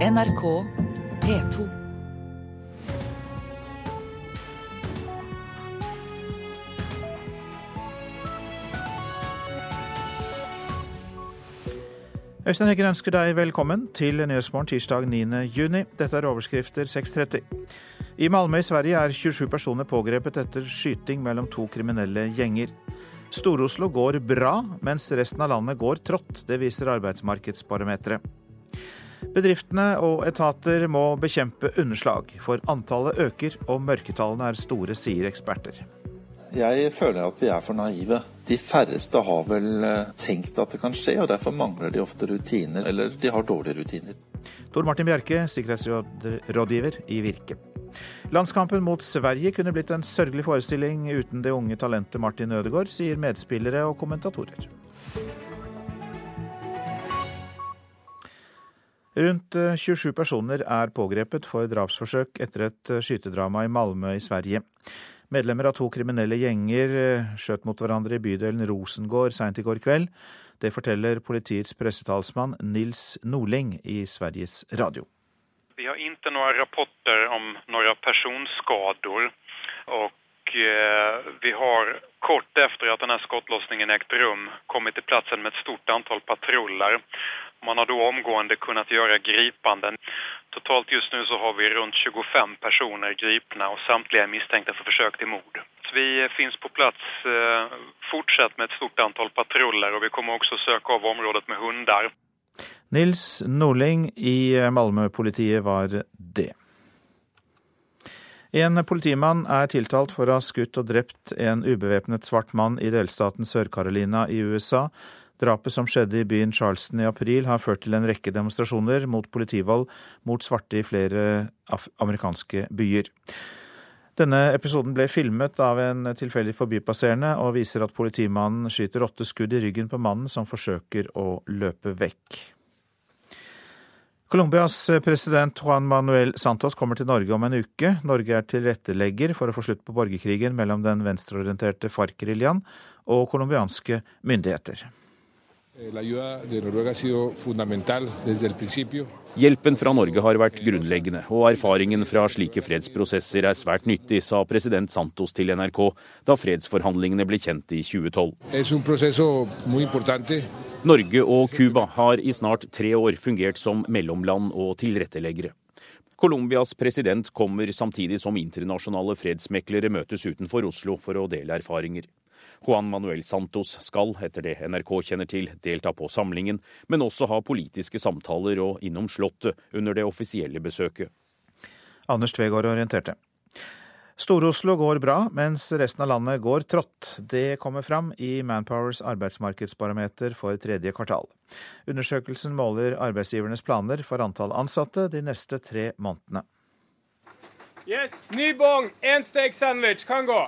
NRK P2. Øystein Heggen ønsker deg velkommen til Nyhetsmorgen tirsdag 9. juni. Dette er overskrifter 6.30. I Malmö i Sverige er 27 personer pågrepet etter skyting mellom to kriminelle gjenger. Stor-Oslo går bra, mens resten av landet går trått. Det viser Arbeidsmarkedsbarometeret. Bedriftene og etater må bekjempe underslag, for antallet øker og mørketallene er store, sier eksperter. Jeg føler at vi er for naive. De færreste har vel eh, tenkt at det kan skje, og derfor mangler de ofte rutiner, eller de har dårlige rutiner. Tor Martin Bjerke, sikkerhetsrådgiver i Virke. Landskampen mot Sverige kunne blitt en sørgelig forestilling uten det unge talentet Martin Ødegaard, sier medspillere og kommentatorer. Rundt 27 personer er pågrepet for drapsforsøk etter et skytedrama i Malmö i Sverige. Medlemmer av to kriminelle gjenger eh, skjøt mot hverandre i bydelen Rosengård seint i går kveld. Det forteller politiets pressetalsmann Nils Norling i Sveriges Radio. Vi har ikke noen rapporter om noen personskader. Og eh, vi har kort etter at denne skottlossningen ekte rom, kommet til plassen med et stort antall patroller. Man har da omgående kunnet gjøre gripanden. Totalt just nu så har vi rundt 25 personer gripna og samtlige mistenkte for forsøk til mord. Vi finns på plass eh, fortsatt med et stort antall patruller og vi kommer også søke av området med hundar. Nils Norling i Malmö-politiet var det. En politimann er tiltalt for å ha skutt og drept en ubevæpnet svart mann i delstaten Sør-Carolina i USA. Drapet som skjedde i byen Charleston i april, har ført til en rekke demonstrasjoner mot politivold mot svarte i flere amerikanske byer. Denne episoden ble filmet av en tilfeldig forbipasserende, og viser at politimannen skyter åtte skudd i ryggen på mannen som forsøker å løpe vekk. Colombias president Juan Manuel Santos kommer til Norge om en uke. Norge er tilrettelegger for å få slutt på borgerkrigen mellom den venstreorienterte FARC-geriljaen og colombianske myndigheter. Hjelpen fra Norge har vært grunnleggende, og erfaringen fra slike fredsprosesser er svært nyttig, sa president Santos til NRK da fredsforhandlingene ble kjent i 2012. Norge og Cuba har i snart tre år fungert som mellomland og tilretteleggere. Colombias president kommer samtidig som internasjonale fredsmeklere møtes utenfor Oslo for å dele erfaringer. Juan Manuel Santos skal, etter det NRK kjenner til, delta på samlingen, men også ha politiske samtaler og innom Slottet under det offisielle besøket. Anders Tvegård orienterte. Stor-Oslo går bra, mens resten av landet går trått. Det kommer fram i Manpowers arbeidsmarkedsbarometer for tredje kvartal. Undersøkelsen måler arbeidsgivernes planer for antall ansatte de neste tre månedene. Yes, Ny bong, én steg sandwich, kan gå.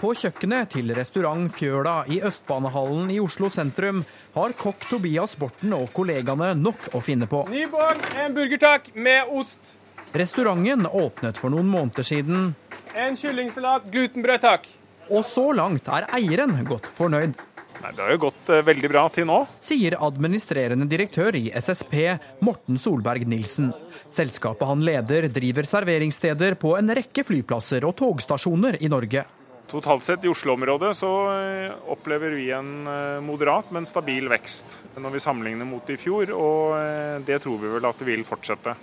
På kjøkkenet til restaurant Fjøla i Østbanehallen i Oslo sentrum har kokk Tobias Borten og kollegaene nok å finne på. Ny bong, en burger takk, med ost. Restauranten åpnet for noen måneder siden. En kyllingsalat, glutenbrød takk. Og så langt er eieren godt fornøyd. Nei, det har jo gått eh, veldig bra til nå. Sier administrerende direktør i SSP, Morten Solberg Nilsen. Selskapet han leder, driver serveringssteder på en rekke flyplasser og togstasjoner i Norge. Totalt sett i Oslo-området så eh, opplever vi en eh, moderat, men stabil vekst når vi sammenligner mot i fjor, og det tror vi vel at det vil fortsette.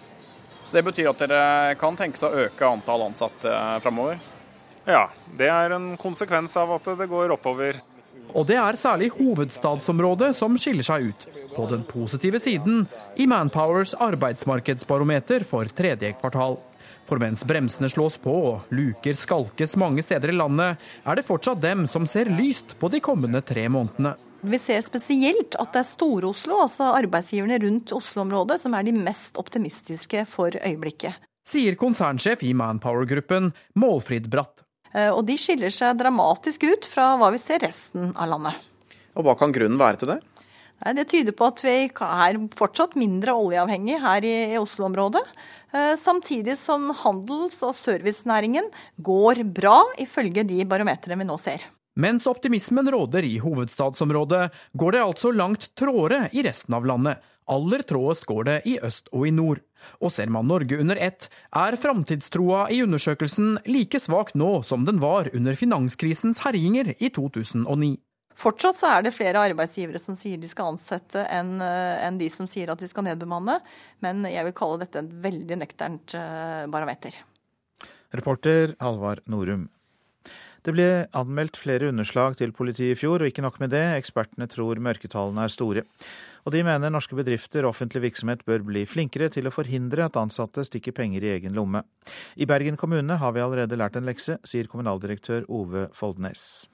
Så Det betyr at dere kan tenke seg å øke antall ansatte framover? Ja, det er en konsekvens av at det går oppover. Og det er særlig hovedstadsområdet som skiller seg ut. På den positive siden i Manpowers arbeidsmarkedsbarometer for tredje kvartal. For mens bremsene slås på og luker skalkes mange steder i landet, er det fortsatt dem som ser lyst på de kommende tre månedene. Vi ser spesielt at det er Stor-Oslo, altså arbeidsgiverne rundt Oslo-området, som er de mest optimistiske for øyeblikket. Sier konsernsjef i Manpower-gruppen, Målfrid Bratt. Eh, og de skiller seg dramatisk ut fra hva vi ser resten av landet. Og Hva kan grunnen være til det? Det tyder på at vi er fortsatt mindre oljeavhengig her i Oslo-området. Eh, samtidig som handels- og servicenæringen går bra, ifølge de barometrene vi nå ser. Mens optimismen råder i hovedstadsområdet, går det altså langt tråere i resten av landet. Aller trådest går det i øst og i nord. Og ser man Norge under ett, er framtidstroa i undersøkelsen like svak nå som den var under finanskrisens herjinger i 2009. Fortsatt så er det flere arbeidsgivere som sier de skal ansette, enn eh, en de som sier at de skal nedbemanne. Men jeg vil kalle dette et veldig nøkternt eh, barometer. Reporter Halvard Norum. Det ble anmeldt flere underslag til politiet i fjor, og ikke nok med det, ekspertene tror mørketallene er store. Og de mener norske bedrifter og offentlig virksomhet bør bli flinkere til å forhindre at ansatte stikker penger i egen lomme. I Bergen kommune har vi allerede lært en lekse, sier kommunaldirektør Ove Foldnes.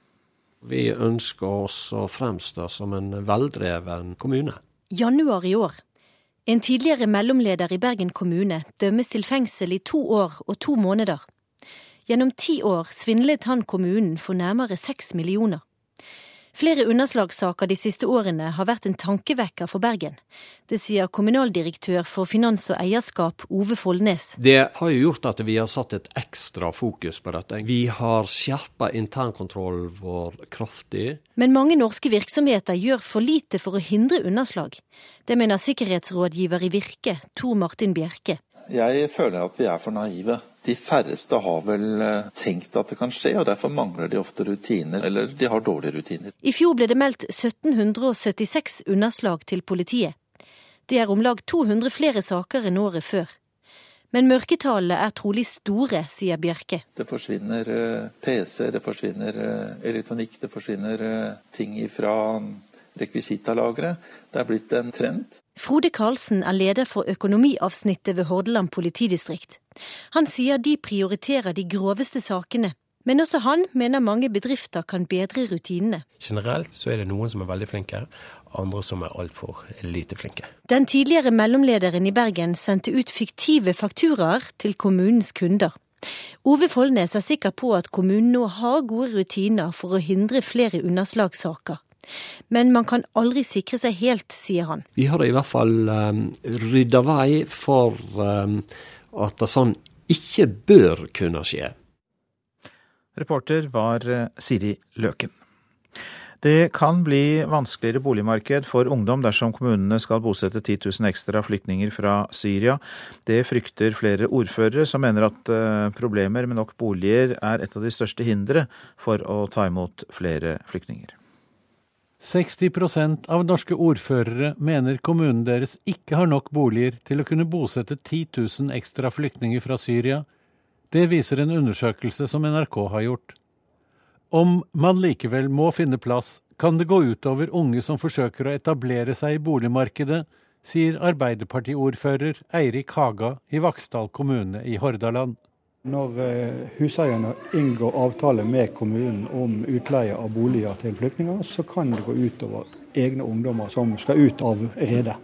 Vi ønsker oss å fremstå som en veldreven kommune. Januar i år. En tidligere mellomleder i Bergen kommune dømmes til fengsel i to år og to måneder. Gjennom ti år svindlet han kommunen for nærmere seks millioner. Flere underslagssaker de siste årene har vært en tankevekker for Bergen. Det sier kommunaldirektør for finans og eierskap Ove Foldnes. Det har jo gjort at vi har satt et ekstra fokus på dette. Vi har skjerpa internkontrollen vår kraftig. Men mange norske virksomheter gjør for lite for å hindre underslag. Det mener sikkerhetsrådgiver i Virke, Tor Martin Bjerke. Jeg føler at vi er for naive. De færreste har vel eh, tenkt at det kan skje, og derfor mangler de ofte rutiner, eller de har dårlige rutiner. I fjor ble det meldt 1776 underslag til politiet. Det er om lag 200 flere saker enn året før. Men mørketallene er trolig store, sier Bjørke. Det forsvinner eh, PC, det forsvinner eh, elektronikk, det forsvinner ting fra rekvisitalagre. Det er blitt en trend. Frode Karlsen er leder for økonomiavsnittet ved Hordaland politidistrikt. Han sier de prioriterer de groveste sakene. Men også han mener mange bedrifter kan bedre rutinene. Generelt så er det noen som er veldig flinke, andre som er altfor lite flinke. Den tidligere mellomlederen i Bergen sendte ut fiktive fakturaer til kommunens kunder. Ove Foldnes er sikker på at kommunen nå har gode rutiner for å hindre flere underslagssaker. Men man kan aldri sikre seg helt, sier han. Vi har i hvert fall um, rydda vei for um, at det sånn ikke bør kunne skje. Reporter var eh, Siri Løken. Det kan bli vanskeligere boligmarked for ungdom dersom kommunene skal bosette 10 000 ekstra flyktninger fra Syria. Det frykter flere ordførere, som mener at eh, problemer med nok boliger er et av de største hindre for å ta imot flere flyktninger. 60% av norske ordførere mener kommunen deres ikke har nok boliger til å kunne bosette 10 000 ekstra flyktninger fra Syria. Det viser en undersøkelse som NRK har gjort. Om man likevel må finne plass, kan det gå utover unge som forsøker å etablere seg i boligmarkedet, sier Arbeiderpartiordfører Eirik Haga i Vaksdal kommune i Hordaland. Når eh, huseierne inngår avtale med kommunen om utleie av boliger til flyktninger, så kan det gå utover egne ungdommer som skal ut av redet.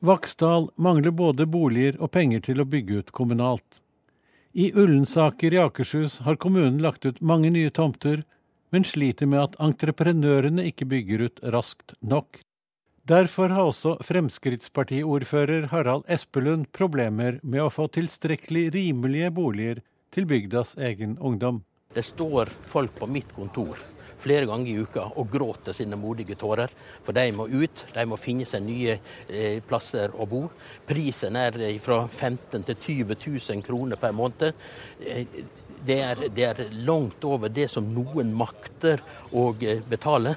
Vaksdal mangler både boliger og penger til å bygge ut kommunalt. I Ullensaker i Akershus har kommunen lagt ut mange nye tomter, men sliter med at entreprenørene ikke bygger ut raskt nok. Derfor har også Fremskrittspartiordfører Harald Espelund problemer med å få tilstrekkelig rimelige boliger til bygdas egen ungdom. Det står folk på mitt kontor flere ganger i uka og gråter sine modige tårer. For de må ut, de må finne seg nye eh, plasser å bo. Prisen er fra 15 til 20 000 kroner per måned. Eh, det er, det er langt over det som noen makter å eh, betale.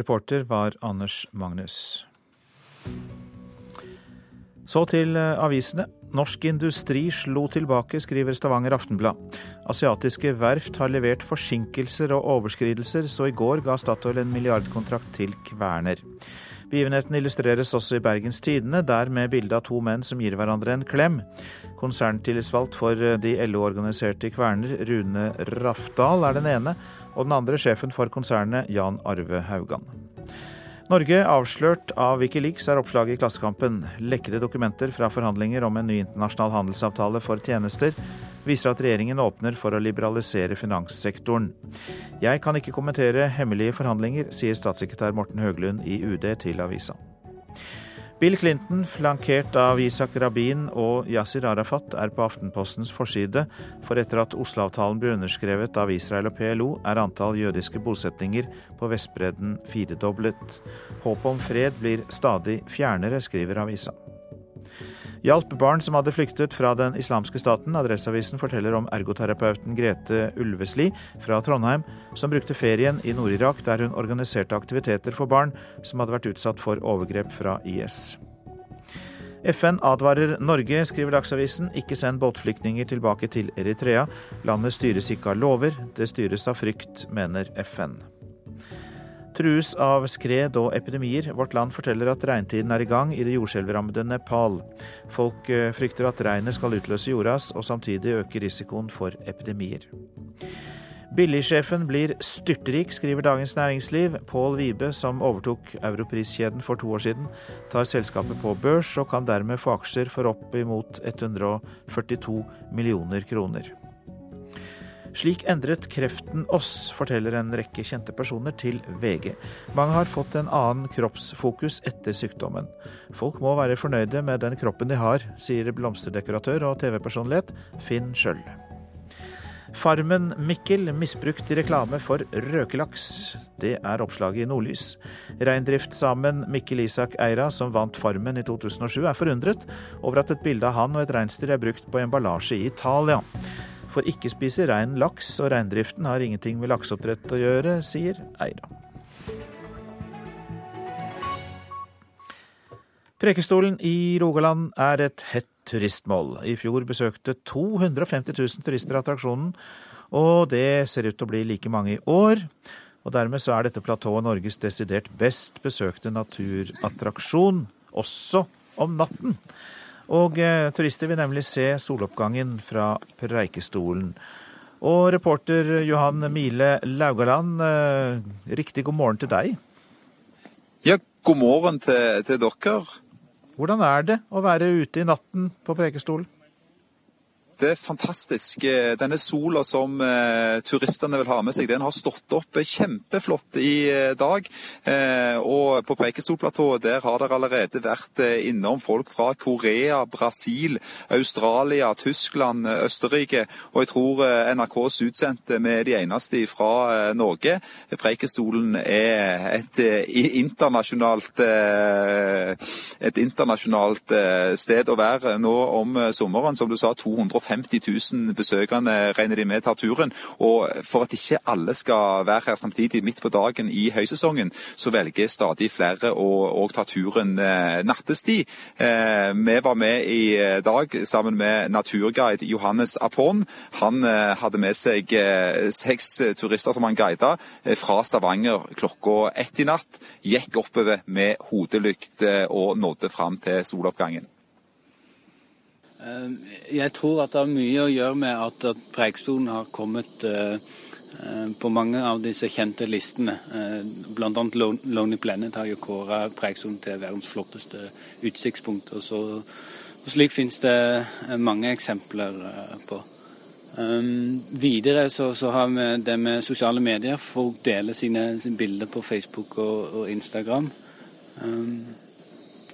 Reporter var Anders Magnus. Så til eh, avisene. Norsk industri slo tilbake, skriver Stavanger Aftenblad. Asiatiske verft har levert forsinkelser og overskridelser, så i går ga Statoil en milliardkontrakt til Kverner. Begivenheten illustreres også i Bergens Tidende, der med bilde av to menn som gir hverandre en klem. Konserntillitsvalgt for de LO-organiserte i Kverner, Rune Rafdal, er den ene, og den andre sjefen for konsernet, Jan Arve Haugan. Norge avslørt av Wikileaks, er oppslaget i Klassekampen. Lekkede dokumenter fra forhandlinger om en ny internasjonal handelsavtale for tjenester viser at regjeringen åpner for å liberalisere finanssektoren. Jeg kan ikke kommentere hemmelige forhandlinger, sier statssekretær Morten Høglund i UD til avisa. Bill Clinton, flankert av Isak Rabin og Yasir Arafat, er på Aftenpostens forside, for etter at Oslo-avtalen ble underskrevet av Israel og PLO, er antall jødiske bosetninger på Vestbredden firedoblet. Håpet om fred blir stadig fjernere, skriver avisa. Hjalp barn som hadde flyktet fra den islamske staten. Adresseavisen forteller om ergoterapeuten Grete Ulvesli fra Trondheim, som brukte ferien i Nord-Irak der hun organiserte aktiviteter for barn som hadde vært utsatt for overgrep fra IS. FN advarer Norge, skriver Dagsavisen. Ikke send båtflyktninger tilbake til Eritrea. Landet styres ikke av lover, det styres av frykt, mener FN. Trues av skred og epidemier. Vårt Land forteller at regntiden er i gang i det jordskjelvrammede Nepal. Folk eh, frykter at regnet skal utløse jordas, og samtidig øke risikoen for epidemier. Billigsjefen blir styrtrik, skriver Dagens Næringsliv. Pål Vibe, som overtok Europriskjeden for to år siden, tar selskapet på børs og kan dermed få aksjer for opp imot 142 millioner kroner. Slik endret kreften oss, forteller en rekke kjente personer til VG. Mange har fått en annen kroppsfokus etter sykdommen. Folk må være fornøyde med den kroppen de har, sier blomsterdekoratør og TV-personlighet Finn Schjøll. Farmen Mikkel misbrukt i reklame for røkelaks. Det er oppslaget i Nordlys. Reindriftssamen Mikkel Isak Eira, som vant Farmen i 2007, er forundret over at et bilde av han og et reinsdyr er brukt på emballasje i Italia. For ikke spiser rein laks, og reindriften har ingenting med lakseoppdrett å gjøre, sier Eira. Prekestolen i Rogaland er et hett turistmål. I fjor besøkte 250 000 turister attraksjonen, og det ser ut til å bli like mange i år. Og dermed så er dette platået Norges desidert best besøkte naturattraksjon, også om natten. Og eh, turister vil nemlig se soloppgangen fra Preikestolen. Og reporter Johan Mile Laugaland, eh, riktig god morgen til deg. Ja, god morgen til, til dere. Hvordan er det å være ute i natten på Preikestolen? Det er fantastisk. Denne sola som eh, turistene vil ha med seg, den har stått opp kjempeflott i eh, dag. Eh, og på Preikestolplatået der har det allerede vært innom folk fra Korea, Brasil, Australia, Tyskland, Østerrike. Og jeg tror NRKs utsendte er de eneste fra Norge. Preikestolen er et internasjonalt, et internasjonalt sted å være nå om sommeren. Som du sa, 250 50 000 besøkende regner de med tar turen. Og for at ikke alle skal være her samtidig midt på dagen i høysesongen, så velger stadig flere å, å ta turen eh, nattestid. Eh, vi var med i dag sammen med naturguide Johannes Apon. Han eh, hadde med seg seks turister som han guida fra Stavanger klokka ett i natt. Gikk oppover med hodelykt og nådde fram til soloppgangen. Eh, jeg tror at det har mye å gjøre med at, at Preikestolen har kommet uh, på mange av disse kjente listene. Uh, Bl.a. Lonely Planet har jo kåra Preikestolen til verdens flotteste utsiktspunkt. Og, så, og slik finnes det mange eksempler på. Um, videre så, så, har vi det med sosiale medier. Folk deler sine, sine bilder på Facebook og, og Instagram. Um,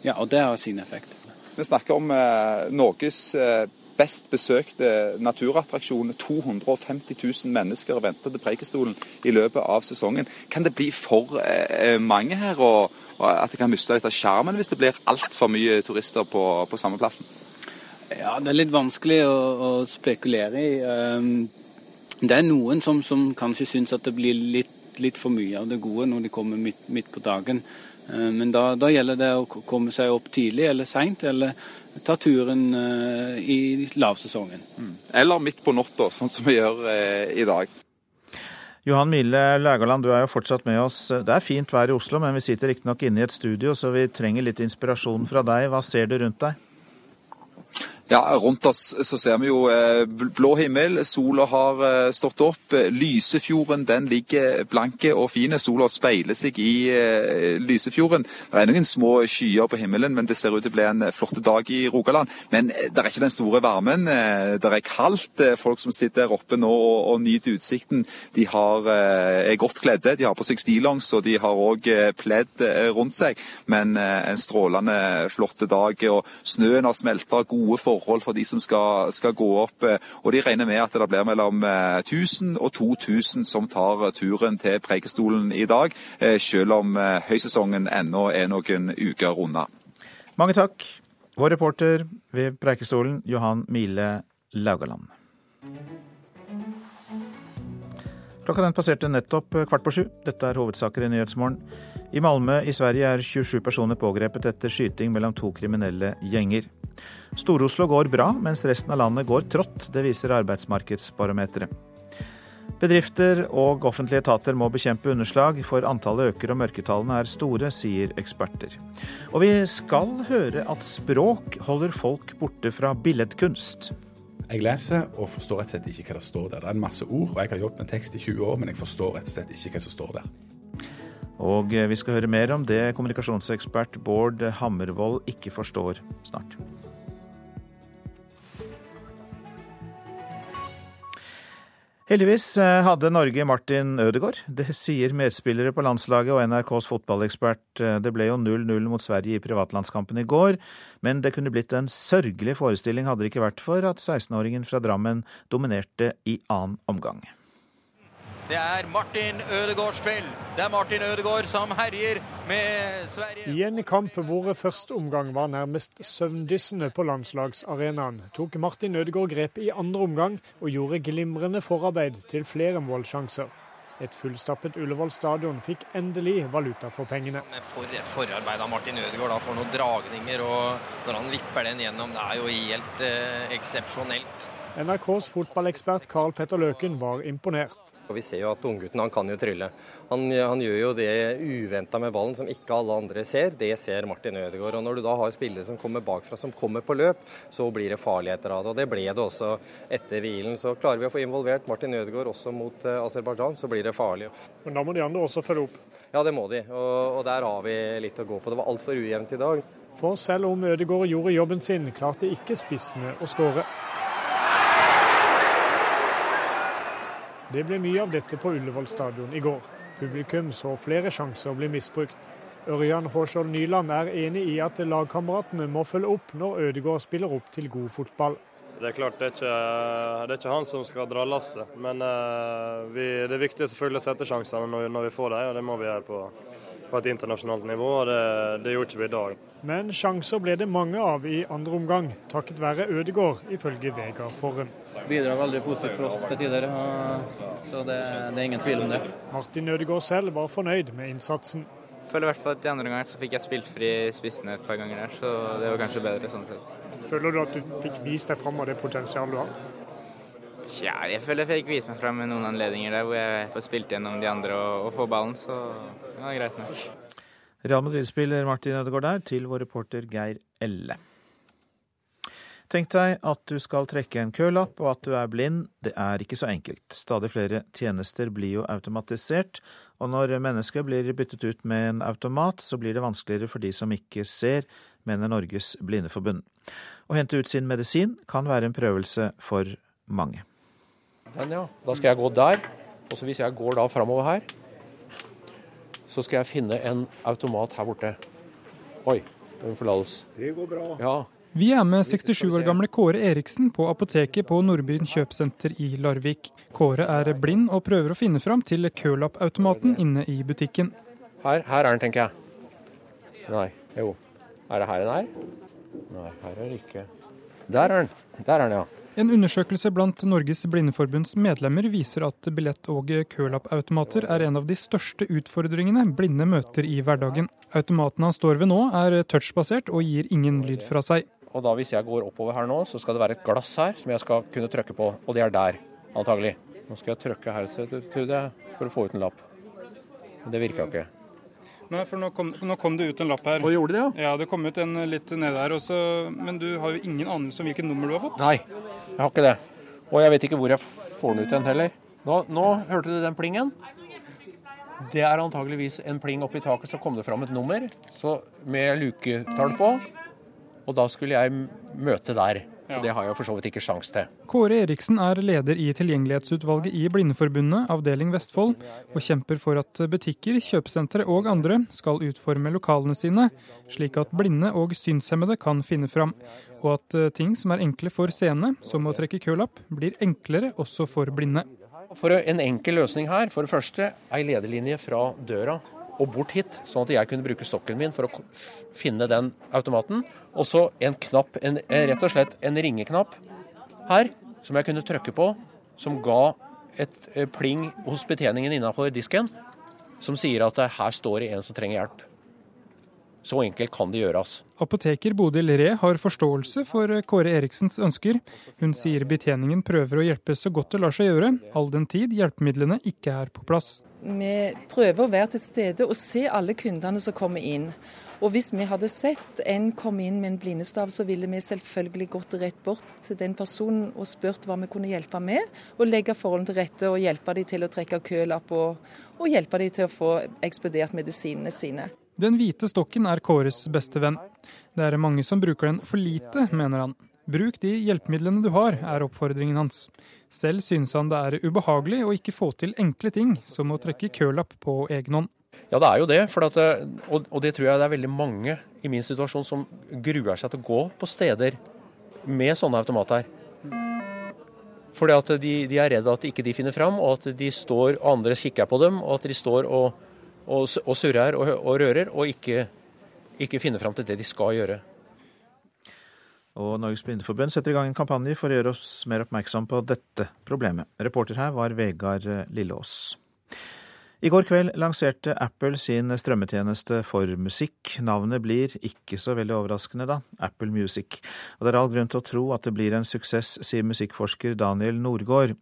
ja, og det har sin effekt. Vi snakker om eh, Norges eh, best besøkte naturattraksjon. 250 000 mennesker venter til Preikestolen i løpet av sesongen. Kan det bli for eh, mange her, og, at det kan miste litt av sjarmen hvis det blir altfor mye turister på, på samme plassen? Ja, det er litt vanskelig å, å spekulere i. Um, det er noen som, som kanskje syns at det blir litt, litt, for mye av det gode når de kommer midt, midt på dagen. Eh, men da, da, gjelder det å komme seg opp tidlig eller seint, eller ta turen eh, i lavsesongen. Mm. Eller midt på natta, sånn som vi gjør eh, i dag. Johan Mile Lægaland, du er jo fortsatt med oss. Det er fint vær i Oslo, men vi sitter riktignok inne i et studio, så vi trenger litt inspirasjon fra deg. Hva ser du rundt deg? Ja, Rundt oss så ser vi jo eh, blå himmel, sola har eh, stått opp. Lysefjorden den ligger blanke og fine. Sola speiler seg i eh, Lysefjorden. Det er noen små skyer på himmelen, men det ser ut til å bli en flott dag i Rogaland. Men det er ikke den store varmen. Det er kaldt. Folk som sitter der oppe nå og, og nyter utsikten, de har, er godt kledde. De har på seg stillongs og de har òg pledd rundt seg. Men en strålende flott dag. og Snøen har smelta. Gode forhold forhold for de som skal, skal, gå opp. Eh, og De regner med at det blir mellom 1000 eh, og 2000 som tar turen til Preikestolen i dag, eh, selv om høysesongen ennå er noen uker unna. Mange takk. Vår reporter ved Preikestolen, Johan Mile Laugaland. Klokka den passerte nettopp kvart på sju. Dette er hovedsaker i Nyhetsmorgen. I Malmö i Sverige er 27 personer pågrepet etter skyting mellom to kriminelle gjenger. Stor-Oslo går bra, mens resten av landet går trått. Det viser Arbeidsmarkedsbarometeret. Bedrifter og offentlige etater må bekjempe underslag, for antallet øker og mørketallene er store, sier eksperter. Og vi skal høre at språk holder folk borte fra billedkunst. Jeg leser og forstår rett og slett ikke hva det står der. Det er en masse ord, og jeg har jobbet med tekst i 20 år, men jeg forstår rett og slett ikke hva som står der. Og vi skal høre mer om det kommunikasjonsekspert Bård Hammervoll ikke forstår snart. Heldigvis eh, hadde Norge Martin Ødegaard. Det sier medspillere på landslaget og NRKs fotballekspert. Eh, det ble jo 0-0 mot Sverige i privatlandskampen i går, men det kunne blitt en sørgelig forestilling hadde det ikke vært for at 16-åringen fra Drammen dominerte i annen omgang. Det er Martin Ødegaards kveld. Det er Martin Ødegaard som herjer med Sverige. I en kamp hvor første omgang var nærmest søvndyssende på landslagsarenaen, tok Martin Ødegaard grep i andre omgang og gjorde glimrende forarbeid til flere målsjanser. Et fullstappet Ullevål stadion fikk endelig valuta for pengene. For et forarbeid av Martin Ødegaard da, for noen dragninger. og Når han vipper den gjennom, det er jo helt eh, eksepsjonelt. NRKs fotballekspert Karl Petter Løken var imponert. Og vi ser jo at unggutten han kan jo trylle. Han, han gjør jo det uventa med ballen som ikke alle andre ser. Det ser Martin Ødegaard. Og når du da har spillere som kommer bakfra, som kommer på løp, så blir det farligheter av det. Og det ble det også etter hvilen. Så klarer vi å få involvert Martin Ødegaard også mot uh, Aserbajdsjan, så blir det farlig. Men da må de andre også følge opp? Ja, det må de. Og, og der har vi litt å gå på. Det var altfor ujevnt i dag. For selv om Ødegaard gjorde jobben sin, klarte ikke spissene å skåre. Det ble mye av dette på Ullevål stadion i går. Publikum så flere sjanser bli misbrukt. Ørjan Håskjold Nyland er enig i at lagkameratene må følge opp når Ødegaard spiller opp til god fotball. Det er klart det er ikke, det er ikke han som skal dra lasset, men uh, vi, det er viktig selvfølgelig å sette sjansene når, når vi får dem, og det må vi gjøre på, på et internasjonalt nivå. og det, det gjorde ikke vi i dag. Men sjanser ble det mange av i andre omgang, takket være Ødegård, ifølge Vegard Forren. Bidrar veldig positivt for oss til tider, så det, det, er ingen tvil om det. Martin Ødegård selv var fornøyd med innsatsen. Jeg føler i hvert fall at I andre omgang så fikk jeg spilt fri spissene et par ganger der, så det var kanskje bedre sånn sett. Føler du at du fikk vist deg fram av det potensialet du har? Tja, jeg føler jeg fikk vist meg fram med noen anledninger der hvor jeg får spilt gjennom de andre og, og få ballen, så var greit nok. Real Madrid-spiller Martin Ødegaard der, til vår reporter Geir Elle. Tenk deg at du skal trekke en kølapp, og at du er blind. Det er ikke så enkelt. Stadig flere tjenester blir jo automatisert, og når mennesket blir byttet ut med en automat, så blir det vanskeligere for de som ikke ser, mener Norges Blindeforbund. Å hente ut sin medisin kan være en prøvelse for mange. Den, ja. Da skal jeg gå der, og så hvis jeg går da framover her, så skal jeg finne en automat her borte. Oi, den forlates. Det går bra. Ja. Vi er med 67 år gamle Kåre Eriksen på apoteket på Nordbyen kjøpesenter i Larvik. Kåre er blind og prøver å finne fram til kølappautomaten inne i butikken. Her, her er den, tenker jeg. Nei, jo. Er det her den er? Nei, her er det ikke. Der er den. Der er den, ja. En undersøkelse blant Norges Blindeforbunds medlemmer viser at billett- og kølappautomater er en av de største utfordringene blinde møter i hverdagen. Automaten han står ved nå er touchbasert og gir ingen lyd fra seg. Og da Hvis jeg går oppover her nå, så skal det være et glass her som jeg skal kunne trykke på. Og det er der, antagelig. Nå skal jeg trykke her, trodde jeg, for å få ut en lapp. Men det virka ikke. Nei, for nå kom, nå kom, det ut en lapp her. Og gjorde det, ja? Ja, det kom ut en litt nede her. også. Men du har jo ingen anelse om hvilket nummer du har fått? Nei, jeg har ikke det. Og jeg vet ikke hvor jeg får den ut igjen heller. Nå, nå hørte du den plingen? Det er antageligvis en pling oppi taket, så kom det fram et nummer så med luketall på. Og da skulle jeg møte der. Ja. Det har jeg for så vidt ikke sjans til. Kåre Eriksen er leder i tilgjengelighetsutvalget i Blindeforbundet, avdeling Vestfold, og kjemper for at butikker, kjøpesentre og andre skal utforme lokalene sine slik at blinde og synshemmede kan finne fram, og at eh, ting som er enkle for seende, som å trekke kølapp, blir enklere også for blinde. For en enkel løsning her, for det første ei lederlinje fra døra og bort hit, sånn at jeg kunne bruke stokken min for å finne den automaten. Og så en knapp, en, rett og slett en ringeknapp her, som jeg kunne trykke på, som ga et eh, pling hos betjeningen innafor disken, som sier at her står det en som trenger hjelp. Så enkelt kan det gjøres. Apoteker Bodil Ree har forståelse for Kåre Eriksens ønsker. Hun sier betjeningen prøver å hjelpe så godt det lar seg gjøre, all den tid hjelpemidlene ikke er på plass. Vi prøver å være til stede og se alle kundene som kommer inn. Og hvis vi hadde sett en komme inn med en blindestav, så ville vi selvfølgelig gått rett bort til den personen og spurt hva vi kunne hjelpe med, og legge forholdene til rette og hjelpe dem til å trekke kølapp og, og hjelpe dem til å få ekspedert medisinene sine. Den hvite stokken er Kåres beste venn. Det er mange som bruker den for lite, mener han. Bruk de hjelpemidlene du har, er oppfordringen hans. Selv synes han det er ubehagelig å ikke få til enkle ting, som å trekke kølapp på egen hånd. Ja, det er jo det. At, og det tror jeg det er veldig mange i min situasjon som gruer seg til å gå på steder med sånne automater. Fordi at de, de er redd at ikke de finner fram, og at de står, og andre kikker på dem, og at de står og, og, og surrer og, og, rører, og ikke, ikke finner fram til det de skal gjøre. Og Norges Blindeforbund setter i gang en kampanje for å gjøre oss mer oppmerksom på dette problemet. Reporter her var Vegard Lilleås. I går kveld lanserte Apple sin strømmetjeneste for musikk. Navnet blir ikke så veldig overraskende, da. Apple Music. Og det er all grunn til å tro at det blir en suksess, sier musikkforsker Daniel Norgård.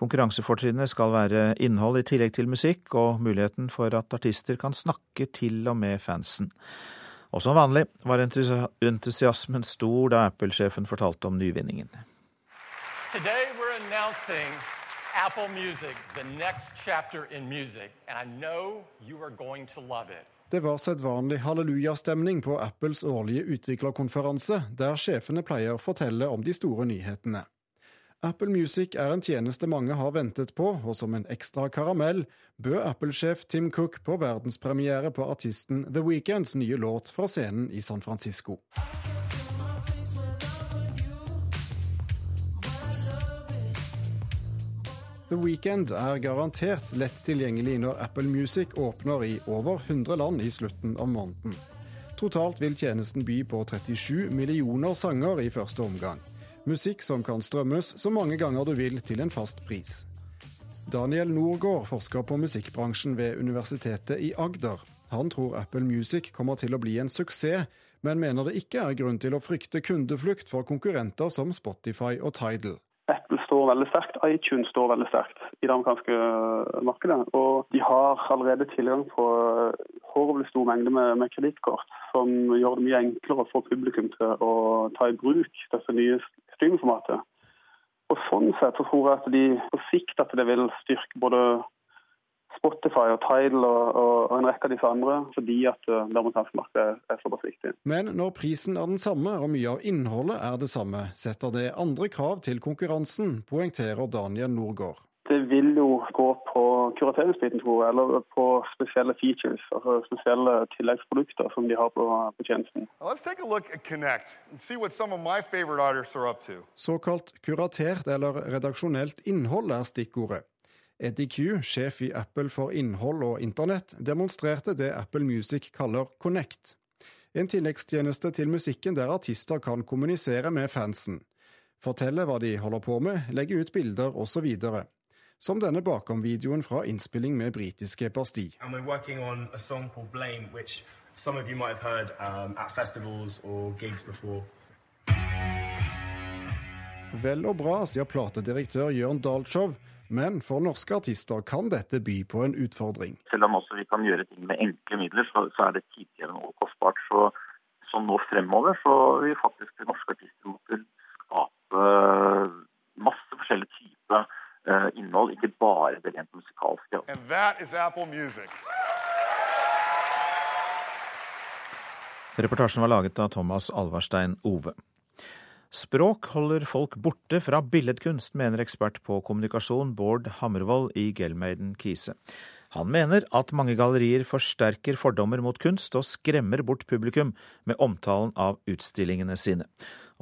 Konkurransefortrinnet skal være innhold i tillegg til musikk, og muligheten for at artister kan snakke til og med fansen. Og som vanlig var entusiasmen stor da Apple-sjefen fortalte om nyvinningen. Apple Music, the next chapter in music, and I know you are going to love it. Det var sedvanlig hallelujastemning på Apples årlige utviklerkonferanse, der sjefene pleier å fortelle om de store nyhetene. Apple Music er en tjeneste mange har ventet på, og som en ekstra karamell bød Apple-sjef Tim Cook på verdenspremiere på artisten The Weekends nye låt fra scenen i San Francisco. The Weekend er garantert lett tilgjengelig når Apple Music åpner i over 100 land i slutten av måneden. Totalt vil tjenesten by på 37 millioner sanger i første omgang. Musikk som kan strømmes så mange ganger du vil til en fast pris. Daniel Norgård forsker på musikkbransjen ved Universitetet i Agder. Han tror Apple Music kommer til å bli en suksess, men mener det ikke er grunn til å frykte kundeflukt for konkurrenter som Spotify og Tidal. Apple står veldig sterkt, iTunes står veldig sterkt i det amerikanske markedet. Og de har allerede tilgang på horribelt stor mengde med, med kredittkort, som gjør det mye enklere for publikum til å ta i bruk dette nye streamformatet. Og Sånn sett så tror jeg at de på sikt at det vil styrke både Spotify og Tidal og, og, og, en rekke av disse andre, fordi at uh, det amerikanske markedet er såpass viktig. Men når prisen er den samme og mye av innholdet er det samme, setter det andre krav til konkurransen, poengterer Daniel Norgård. Det vil jo gå på kurateringsbiten, tror jeg, eller på spesielle features, altså spesielle tilleggsprodukter som de har på, på tjenesten. Såkalt kuratert eller redaksjonelt innhold er stikkordet. Eddie Q, sjef i Apple for innhold og internett, demonstrerte det Apple Music kaller Connect. En tilleggstjeneste til musikken der artister kan kommunisere med fansen. Fortelle hva de holder på med, legge ut bilder osv. Som denne bakom-videoen fra innspilling med britiske Bastille. Vel og bra, sier platedirektør Jørn Dalschow, Men for norske artister kan dette by på en utfordring. Selv om også vi kan gjøre ting med enkle midler, så, så er det tidkrevende og kostbart. Så, så nå fremover så vil faktisk norske artister måtte skape masse forskjellige typer uh, innhold, ikke bare det rent musikalske. And that is Apple Music. Reportasjen var laget av Thomas Alvarstein Ove. Språk holder folk borte fra billedkunst, mener ekspert på kommunikasjon Bård Hammervoll i Gelmeiden Kise. Han mener at mange gallerier forsterker fordommer mot kunst og skremmer bort publikum med omtalen av utstillingene sine.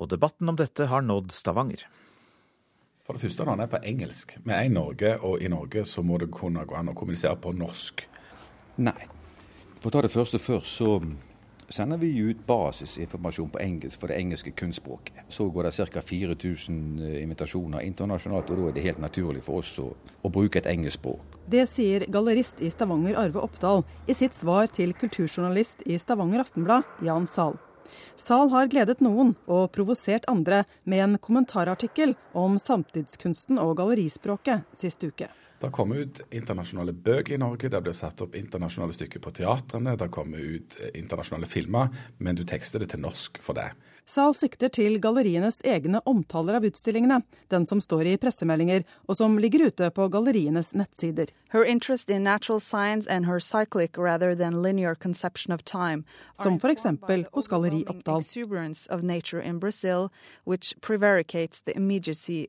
Og debatten om dette har nådd Stavanger. For det første, når den er på engelsk. Vi er i Norge, og i Norge så må det kunne gå an å kommunisere på norsk. Nei. For å ta det første først, så sender vi ut basisinformasjon på engelsk for det engelske kunstspråket. Så går det ca. 4000 eh, invitasjoner internasjonalt, og da er det helt naturlig for oss å, å bruke et engelsk språk. Det sier gallerist i Stavanger Arve Oppdal i sitt svar til kulturjournalist i Stavanger Aftenblad, Jan Sahl. Zahl har gledet noen og provosert andre med en kommentarartikkel om samtidskunsten og gallerispråket sist uke. Det kommer ut internasjonale bøker i Norge, det blir satt opp internasjonale stykker på teatrene, det kommer ut eh, internasjonale filmer, men du tekster det til norsk for det. Zahl sikter til gallerienes egne omtaler av utstillingene, den som står i pressemeldinger, og som ligger ute på gallerienes nettsider. Her interest in natural science and her cyclic rather than linear conception of time. Som for eksempel hos Galleri Oppdal. of in Brazil, which the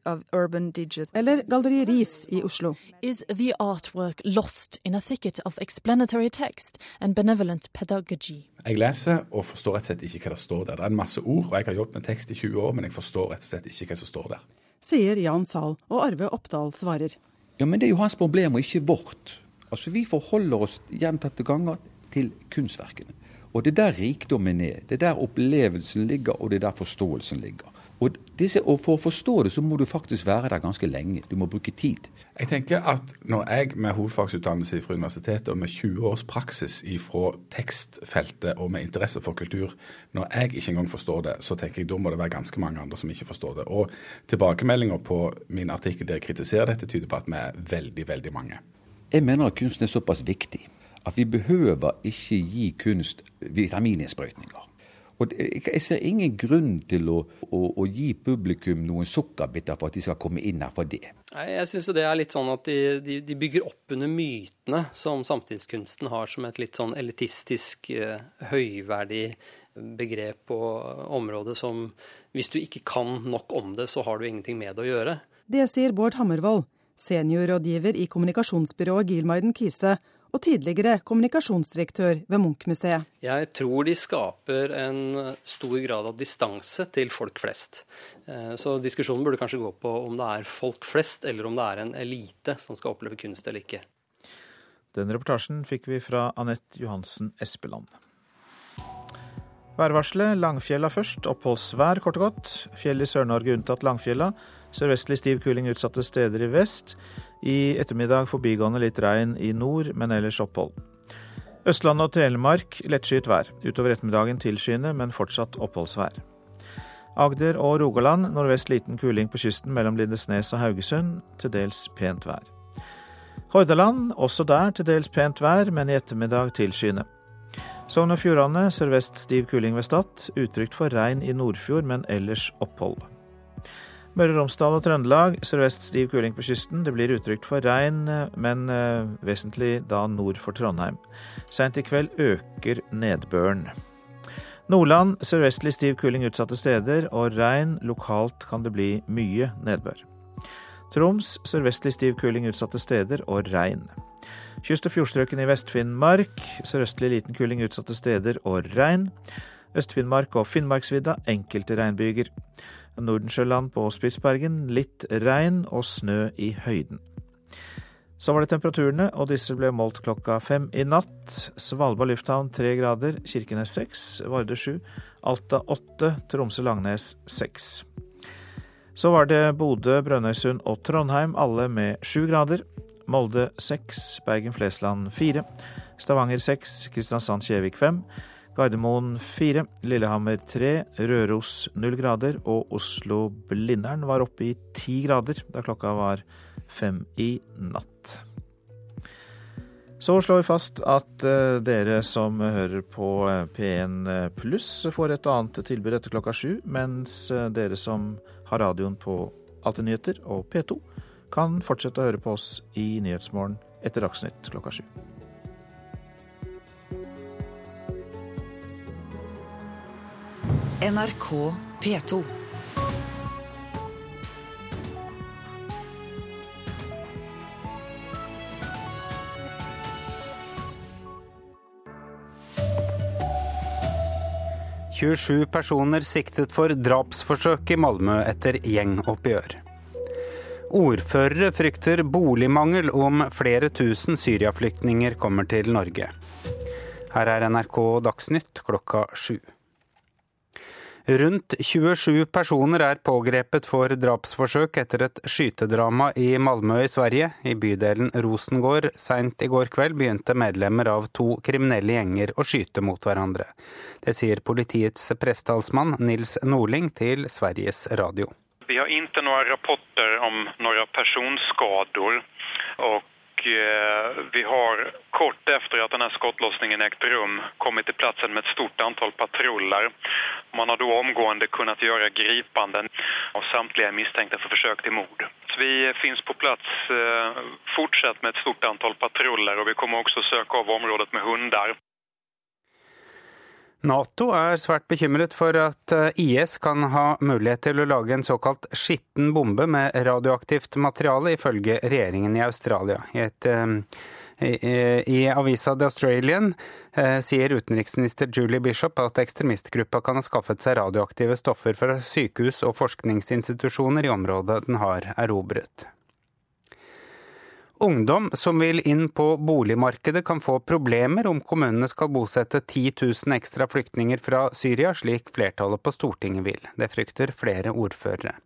of urban. Eller Galleri Ris i Oslo. Is the artwork lost in a thicket of explanatory text and benevolent pedagogy? Jeg leser og forstår rett og slett ikke hva det står der. Det er en masse ord, og jeg har jobbet med tekst i 20 år, men jeg forstår rett og slett ikke hva som står der. Sier Jan Sahl, og Arve Oppdal svarer. Ja, men det er jo hans problem, og ikke vårt. Altså, Vi forholder oss gjentatte ganger til kunstverkene. Og det er der rikdommen er. Det er der opplevelsen ligger, og det er der forståelsen ligger. Og, disse, og, For å forstå det, så må du faktisk være der ganske lenge. Du må bruke tid. Jeg tenker at Når jeg med hovedfagsutdannelse fra universitetet og med 20 års praksis fra tekstfeltet og med interesse for kultur, når jeg ikke engang forstår det, så tenker jeg da må det være ganske mange andre som ikke forstår det. Og tilbakemeldinger på min artikkel der jeg kritiserer dette, tyder på at vi er veldig, veldig mange. Jeg mener at kunsten er såpass viktig at vi behøver ikke gi kunst vitamininnsprøytninger. Og Jeg ser ingen grunn til å, å, å, gi publikum noen sukkerbiter for at de skal komme inn her for det. Jeg syns det er litt sånn at de, de, de, bygger opp under mytene som samtidskunsten har som et litt sånn elitistisk, uh, høyverdig begrep på området som hvis du ikke kan nok om det, så har du ingenting med det å gjøre. Det sier Bård Hammervoll, seniorrådgiver i kommunikasjonsbyrået Gilmaiden Kise, og tidligere kommunikasjonsdirektør ved Munch-museet. Jeg tror de skaper en stor grad av distanse til folk flest. Eh, så diskusjonen burde kanskje gå på om det er folk flest, eller om det er en elite som skal oppleve kunst eller ikke. Den reportasjen fikk vi fra Anette Johansen Espeland. Værvarselet Langfjella først. Oppholdsvær, kort og godt. Fjell i Sør-Norge unntatt Langfjella. Sørvestlig stiv kuling utsatte steder i vest. I ettermiddag forbigående litt regn i nord, men ellers opphold. Østlandet og Telemark lettskyet vær. Utover ettermiddagen tilskyende, men fortsatt oppholdsvær. Agder og Rogaland nordvest liten kuling på kysten mellom Lindesnes og Haugesund. Til dels pent vær. Hordaland også der til dels pent vær, men i ettermiddag tilskyende. Sogn og Fjordane sørvest stiv kuling ved Stad. Utrygt for regn i Nordfjord, men ellers opphold. Møre og Romsdal og Trøndelag sørvest stiv kuling på kysten. Det blir utrygt for regn, men uh, vesentlig da nord for Trondheim. Seint i kveld øker nedbøren. Nordland sørvestlig stiv kuling utsatte steder og regn. Lokalt kan det bli mye nedbør. Troms sørvestlig stiv kuling utsatte steder og regn. Kyst- og fjordstrøkene i Vest-Finnmark sørøstlig liten kuling utsatte steder og regn. Øst-Finnmark og Finnmarksvidda enkelte regnbyger. Nordensjøland på Spitsbergen litt regn og snø i høyden. Så var det temperaturene, og disse ble målt klokka fem i natt. Svalbard lufthavn tre grader, Kirkenes seks, Vardø sju, Alta åtte, Tromsø-Langnes seks. Så var det Bodø, Brønnøysund og Trondheim, alle med sju grader. Molde seks, Bergen-Flesland fire, Stavanger seks, Kristiansand-Kjevik fem. Gardermoen 4, Lillehammer 3, Røros 0 grader og Oslo-Blindern var oppe i 10 grader da klokka var fem i natt. Så slår vi fast at uh, dere som hører på eh, P1 pluss får et annet tilbud etter klokka sju, mens dere som har radioen på Alltid nyheter og P2, kan fortsette å høre på oss i Nyhetsmorgen etter Dagsnytt klokka sju. NRK P2. 27 personer siktet for drapsforsøk i Malmö etter gjengoppgjør. Ordførere frykter boligmangel om flere tusen syriaflyktninger kommer til Norge. Her er NRK Dagsnytt klokka sju. Rundt 27 personer er pågrepet for drapsforsøk etter et skytedrama i Malmö i Sverige. I bydelen Rosengård seint i går kveld begynte medlemmer av to kriminelle gjenger å skyte mot hverandre. Det sier politiets pressetalsmann Nils Norling til Sveriges Radio. Vi har ikke noen rapporter om noen personskader. og vi har kort efter at denne skottlossningen ägt rum kommet til platsen med et stort antall patruller. Man har då omgående kunnet gjøre gripanden av samtlige mistenkte for forsøk til mord. Vi finns på plats eh, fortsatt med et stort antall patruller og vi kommer også søke av området med hundar. Nato er svært bekymret for at eh, IS kan ha mulighet til å lage en såkalt skitten bombe med radioaktivt materiale, ifølge regjeringen i Australia. I, et, eh, i, avisa The Australian eh, sier utenriksminister Julie Bishop at ekstremistgruppa kan ha skaffet seg radioaktive stoffer fra sykehus og forskningsinstitusjoner i området den har erobret. Ungdom som vil inn på boligmarkedet kan få problemer om kommunene skal bosette 10 000 ekstra flyktninger fra Syria, slik flertallet på Stortinget vil. Det frykter flere ordførere.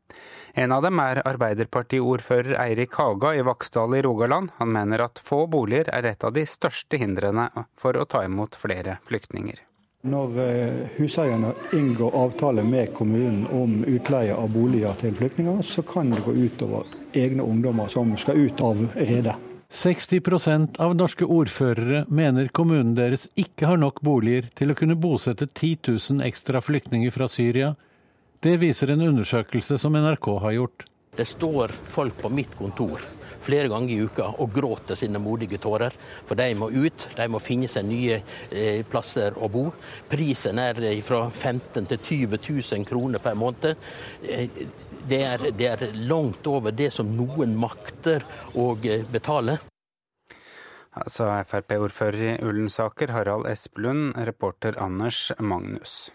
En av dem er Arbeiderpartiordfører Eirik Haga i Vaksdal i Rogaland. Han mener at få boliger er et av de største hindrene for å ta imot flere flyktninger. Når eh, huseierne inngår avtale med kommunen om utleie av boliger til flyktninger, så kan det gå utover egne ungdommer som skal ut av redet. 60% av norske ordførere mener kommunen deres ikke har nok boliger til å kunne bosette 10 000 ekstra flyktninger fra Syria. Det viser en undersøkelse som NRK har gjort. Det står folk på mitt kontor flere ganger i uka og gråter sine modige tårer. For de må ut, de må finne seg nye eh, plasser å bo. Prisen er fra 15 til 20 000 kroner per måned. Eh, det er, det er langt over det som noen makter å eh, betale. Altså Frp-ordfører i Ullensaker, Harald Espelund, reporter Anders Magnus.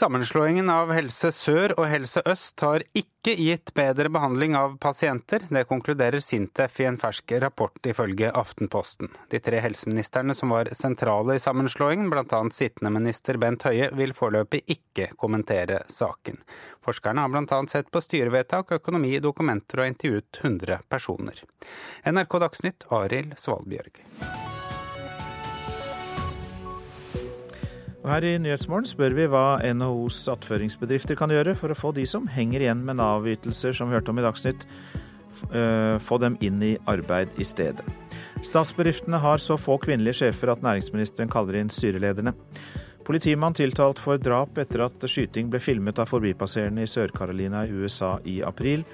Sammenslåingen av Helse Sør og Helse Øst har ikke gitt bedre behandling av pasienter. Det konkluderer Sintef i en fersk rapport, ifølge Aftenposten. De tre helseministrene som var sentrale i sammenslåingen, bl.a. sittende minister Bent Høie, vil foreløpig ikke kommentere saken. Forskerne har bl.a. sett på styrevedtak, økonomi, dokumenter og intervjuet 100 personer. NRK Dagsnytt, Arild Svalbjørg. Og her i Nyhetsmorgen spør vi hva NHOs attføringsbedrifter kan gjøre for å få de som henger igjen med Nav-ytelser, som vi hørte om i Dagsnytt, eh, få dem inn i arbeid i stedet. Statsbedriftene har så få kvinnelige sjefer at næringsministeren kaller inn styrelederne. Politimann tiltalt for drap etter at skyting ble filmet av forbipasserende i Sør-Carolina i USA i april.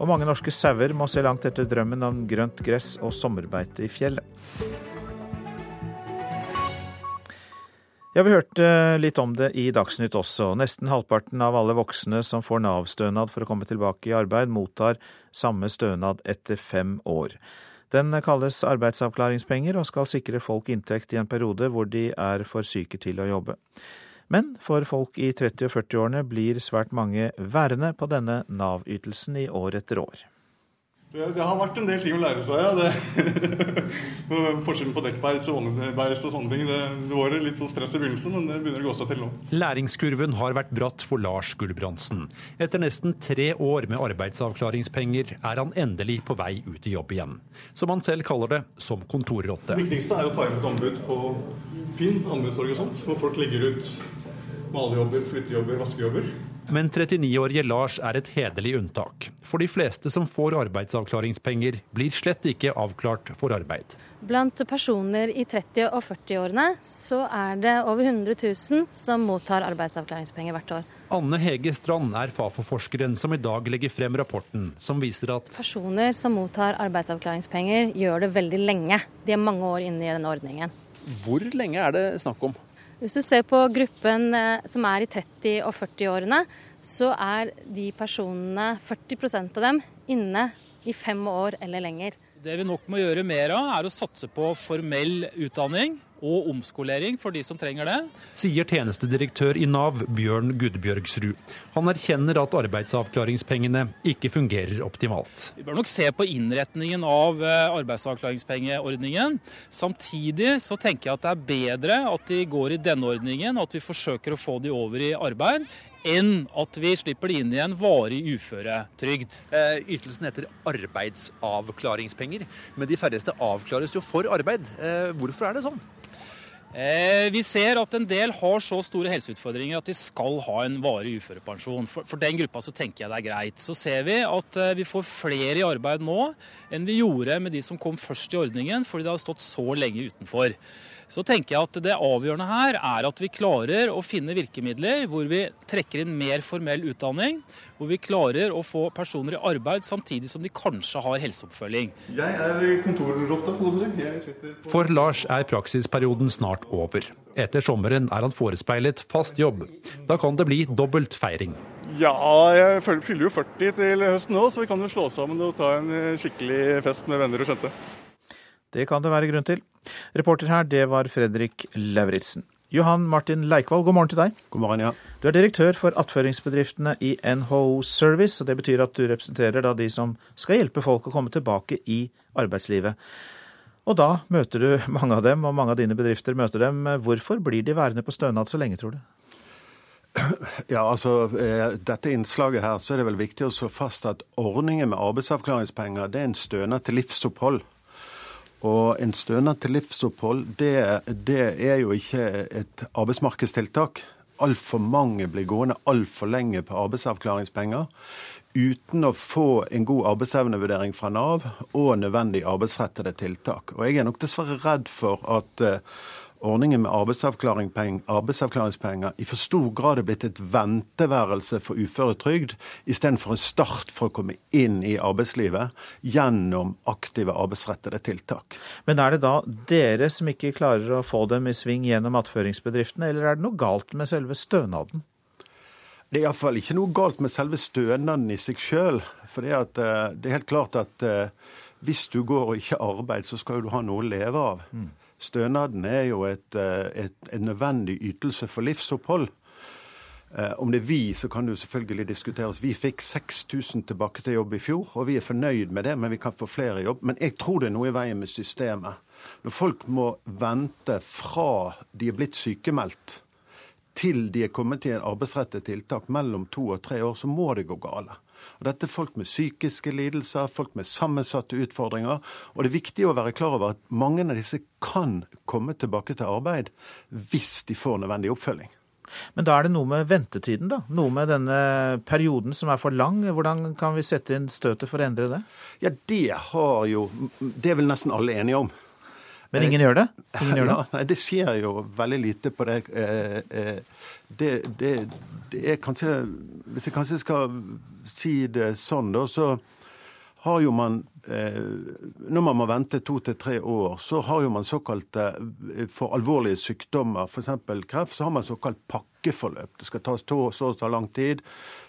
Og mange norske sauer må se langt etter drømmen om grønt gress og sommerbeite i fjellet. Ja, Vi hørte litt om det i Dagsnytt også. Nesten halvparten av alle voksne som får Nav-stønad for å komme tilbake i arbeid, mottar samme stønad etter fem år. Den kalles arbeidsavklaringspenger og skal sikre folk inntekt i en periode hvor de er for syke til å jobbe. Men for folk i 30- og 40-årene blir svært mange værende på denne Nav-ytelsen i år etter år. Det, det, har vært en del ting å lære seg, ja. Det, forskjellen på dekkbeis og åndebeis og sånne ting. Det, det, var litt sånn stress i begynnelsen, men det begynner å gå seg til nå. Læringskurven har vært bratt for Lars Gulbrandsen. Etter nesten tre år med arbeidsavklaringspenger er han endelig på vei ut i jobb igjen. Som han selv kaller det, som kontorrotte. Det viktigste er å ta imot anbud på Finn, anbudsorg og sånt, hvor folk legger ut malejobber, flyttejobber, vaskejobber. Men 39-årige Lars er et hederlig unntak. For de fleste som får arbeidsavklaringspenger, blir slett ikke avklart for arbeid. Blant personer i 30- og 40-årene så er det over 100 000 som mottar arbeidsavklaringspenger hvert år. Anne Hege Strand er Fafo-forskeren som i dag legger frem rapporten som viser at Personer som mottar arbeidsavklaringspenger gjør det veldig lenge. De er mange år inne i denne ordningen. Hvor lenge er det snakk om? Hvis du ser på gruppen eh, som er i 30- og 40-årene, så er de personene, 40% av dem, inne i fem år eller lenger. Det vi nok må gjøre mer av, er å satse på formell utdanning og omskolering for de som trenger det. Sier tjenestedirektør i Nav, Bjørn Gudbjørgsrud. Han erkjenner at arbeidsavklaringspengene ikke fungerer optimalt. Vi bør nok se på innretningen av eh, arbeidsavklaringspengeordningen. Samtidig så tenker jeg at det er bedre at de går i denne ordningen, og at vi forsøker å få de over i arbeid, enn at vi slipper de inn i en varig uføretrygd. Eh, ytelsen heter arbeidsavklaringspenger, men de færreste avklares jo for arbeid. Eh, hvorfor er det sånn? Eh, vi ser at en del har så store helseutfordringer at de skal ha en varig uførepensjon. For, for, den gruppa så tenker jeg det er greit. Så ser vi at eh, vi får flere i arbeid nå enn vi gjorde med de som kom først i ordningen, fordi de har stått så lenge utenfor så tenker jeg at det avgjørende her er at vi klarer å finne virkemidler hvor vi trekker inn mer formell utdanning, hvor vi klarer å få personer i arbeid samtidig som de kanskje har helseoppfølging. Jeg er kontorrotte. For Lars er praksisperioden snart over. Etter sommeren er han forespeilet fast jobb. Da kan det bli dobbelt feiring. Ja, jeg fyller jo 40 til høsten nå, så vi kan jo slå sammen og ta en skikkelig fest med venner og kjente. Det kan det være grunn til. Reporter her, det var Fredrik Lauritzen. Johan Martin Leikvoll, god morgen til deg. God morgen, ja. Du er direktør for attføringsbedriftene i NHO Service. og Det betyr at du representerer da de som skal hjelpe folk å komme tilbake i arbeidslivet. Og da møter du mange av dem, og mange av dine bedrifter møter dem. Hvorfor blir de værende på stønad så lenge, tror du? Ja, altså, eh, dette innslaget her, så er det vel viktig å slå fast at ordningen med arbeidsavklaringspenger det er en stønad til livsopphold. Og en stønad til livsopphold, det, det er jo ikke et arbeidsmarkedstiltak. Altfor mange blir gående altfor lenge på arbeidsavklaringspenger uten å få en god arbeidsevnevurdering fra Nav og nødvendig arbeidsrettede tiltak. Og jeg er nok dessverre redd for at eh, ordningen med arbeidsavklaringspenger i for stor grad er blitt et venteværelse for uføretrygd, istedenfor en start for å komme inn i arbeidslivet gjennom aktive arbeidsrettede tiltak. Men er det da dere som ikke klarer å få dem i sving gjennom attføringsbedriftene, eller er det noe galt med selve stønaden? Det er iallfall ikke noe galt med selve stønaden i seg sjøl. For det er, eh, det er helt klart at eh, hvis du går og ikke arbeider, så skal du ha noe å leve av. Mm. Stønaden er jo et, eh, et, en nødvendig ytelse for livsopphold. Eh, om det er vi, så kan det jo selvfølgelig diskuteres. Vi fikk 6000 tilbake til jobb i fjor, og vi er fornøyd med det, men vi kan få flere i jobb. Men jeg tror det er noe i veien med systemet. Når folk må vente fra de er blitt sykemeldt til de er kommet til en arbeidsrettet tiltak mellom to og tre år, så må det gå gale. Og Dette er folk med psykiske lidelser, folk med sammensatte utfordringer. Og det er viktig å være klar over at mange av disse kan komme tilbake til arbeid hvis de får nødvendig oppfølging. Men da er det noe med ventetiden, da? Noe med denne perioden som er for lang. Hvordan kan vi sette inn støtet for å endre det? Ja, det har jo Det er vel nesten alle enige om. Men ingen gjør det? Ingen gjør det? Ja, nei, det skjer jo veldig lite på det. Eh, eh, det, det, det er kanskje Hvis jeg kanskje skal si det sånn, da, så har jo man eh, Når man må vente to til tre år, så har jo man såkalte For alvorlige sykdommer, f.eks. kreft, så har man såkalt pakkeforløp. Det skal ta så og så lang tid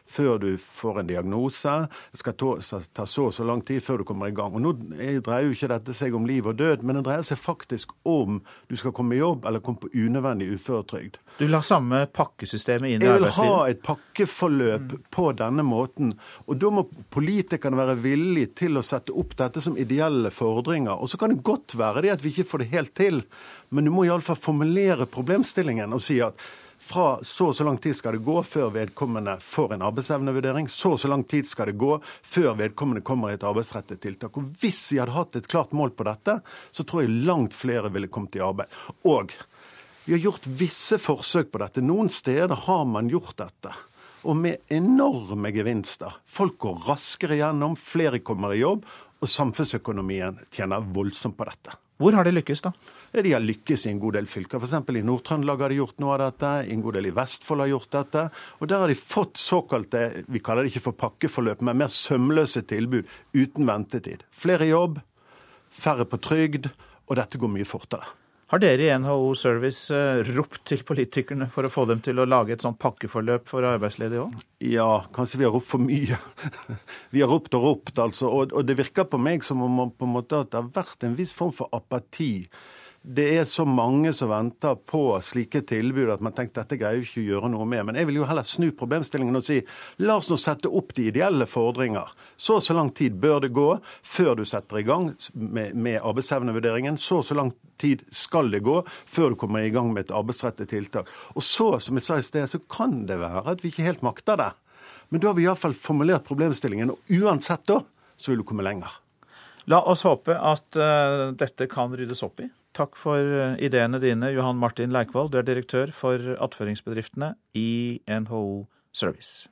før du får en diagnose. Det skal ta så og så lang tid før du kommer i gang. Og Nå dreier jo ikke dette seg om liv og død, men det dreier seg faktisk om du skal komme i jobb eller komme på unødvendig uføretrygd. Du vil ha samme pakkesystemet inn i arbeidslivet? Jeg vil ha et pakkeforløp mm. på denne måten. Og da må politikerne være villige til å sette opp dette som ideelle fordringer. Og så kan det godt være det at vi ikke får det helt til, men du må iallfall formulere problemstillingen og si at fra så og så lang tid skal det gå før vedkommende får en arbeidsevnevurdering. Så og så lang tid skal det gå før vedkommende kommer i et arbeidsrettet tiltak. Og Hvis vi hadde hatt et klart mål på dette, så tror jeg langt flere ville kommet i arbeid. Og vi har gjort visse forsøk på dette. Noen steder har man gjort dette. og med enorme gevinster. Folk går raskere gjennom, flere kommer i jobb, og samfunnsøkonomien tjener voldsomt på dette. Hvor har de lykkes, da? De har lykkes i en god del fylker. F.eks. i Nord-Trøndelag har de gjort noe av dette. En god del i Vestfold har gjort dette. Og der har de fått såkalte, vi kaller det ikke for pakkeforløp, men mer sømløse tilbud uten ventetid. Flere jobb, færre på trygd, og dette går mye fortere. Har dere i NHO Service eh, ropt til politikerne for å få dem til å lage et sånt pakkeforløp for arbeidsledige òg? Ja, kanskje vi har ropt for mye. vi har ropt og ropt, altså. Og, det virker på meg som om på en måte at det har vært en viss form for apati det er så mange som venter på slike tilbud at man tenker dette greier vi ikke å gjøre noe med. Men jeg vil jo heller snu problemstillingen og si la oss nå sette opp de ideelle fordringer. Så og så lang tid bør det gå før du setter i gang med, med arbeidsevnevurderingen. Så og så lang tid skal det gå før du kommer i gang med et arbeidsrettet tiltak. Og så, som jeg sa i sted, så kan det være at vi ikke helt makter det. Men da har vi iallfall formulert problemstillingen, og uansett da, så vil du komme lenger. La oss håpe at uh, dette kan ryddes opp i. Takk for eh, ideene dine, Johan Martin Leikvoll. Du er direktør for attføringsbedriftene i NHO Service.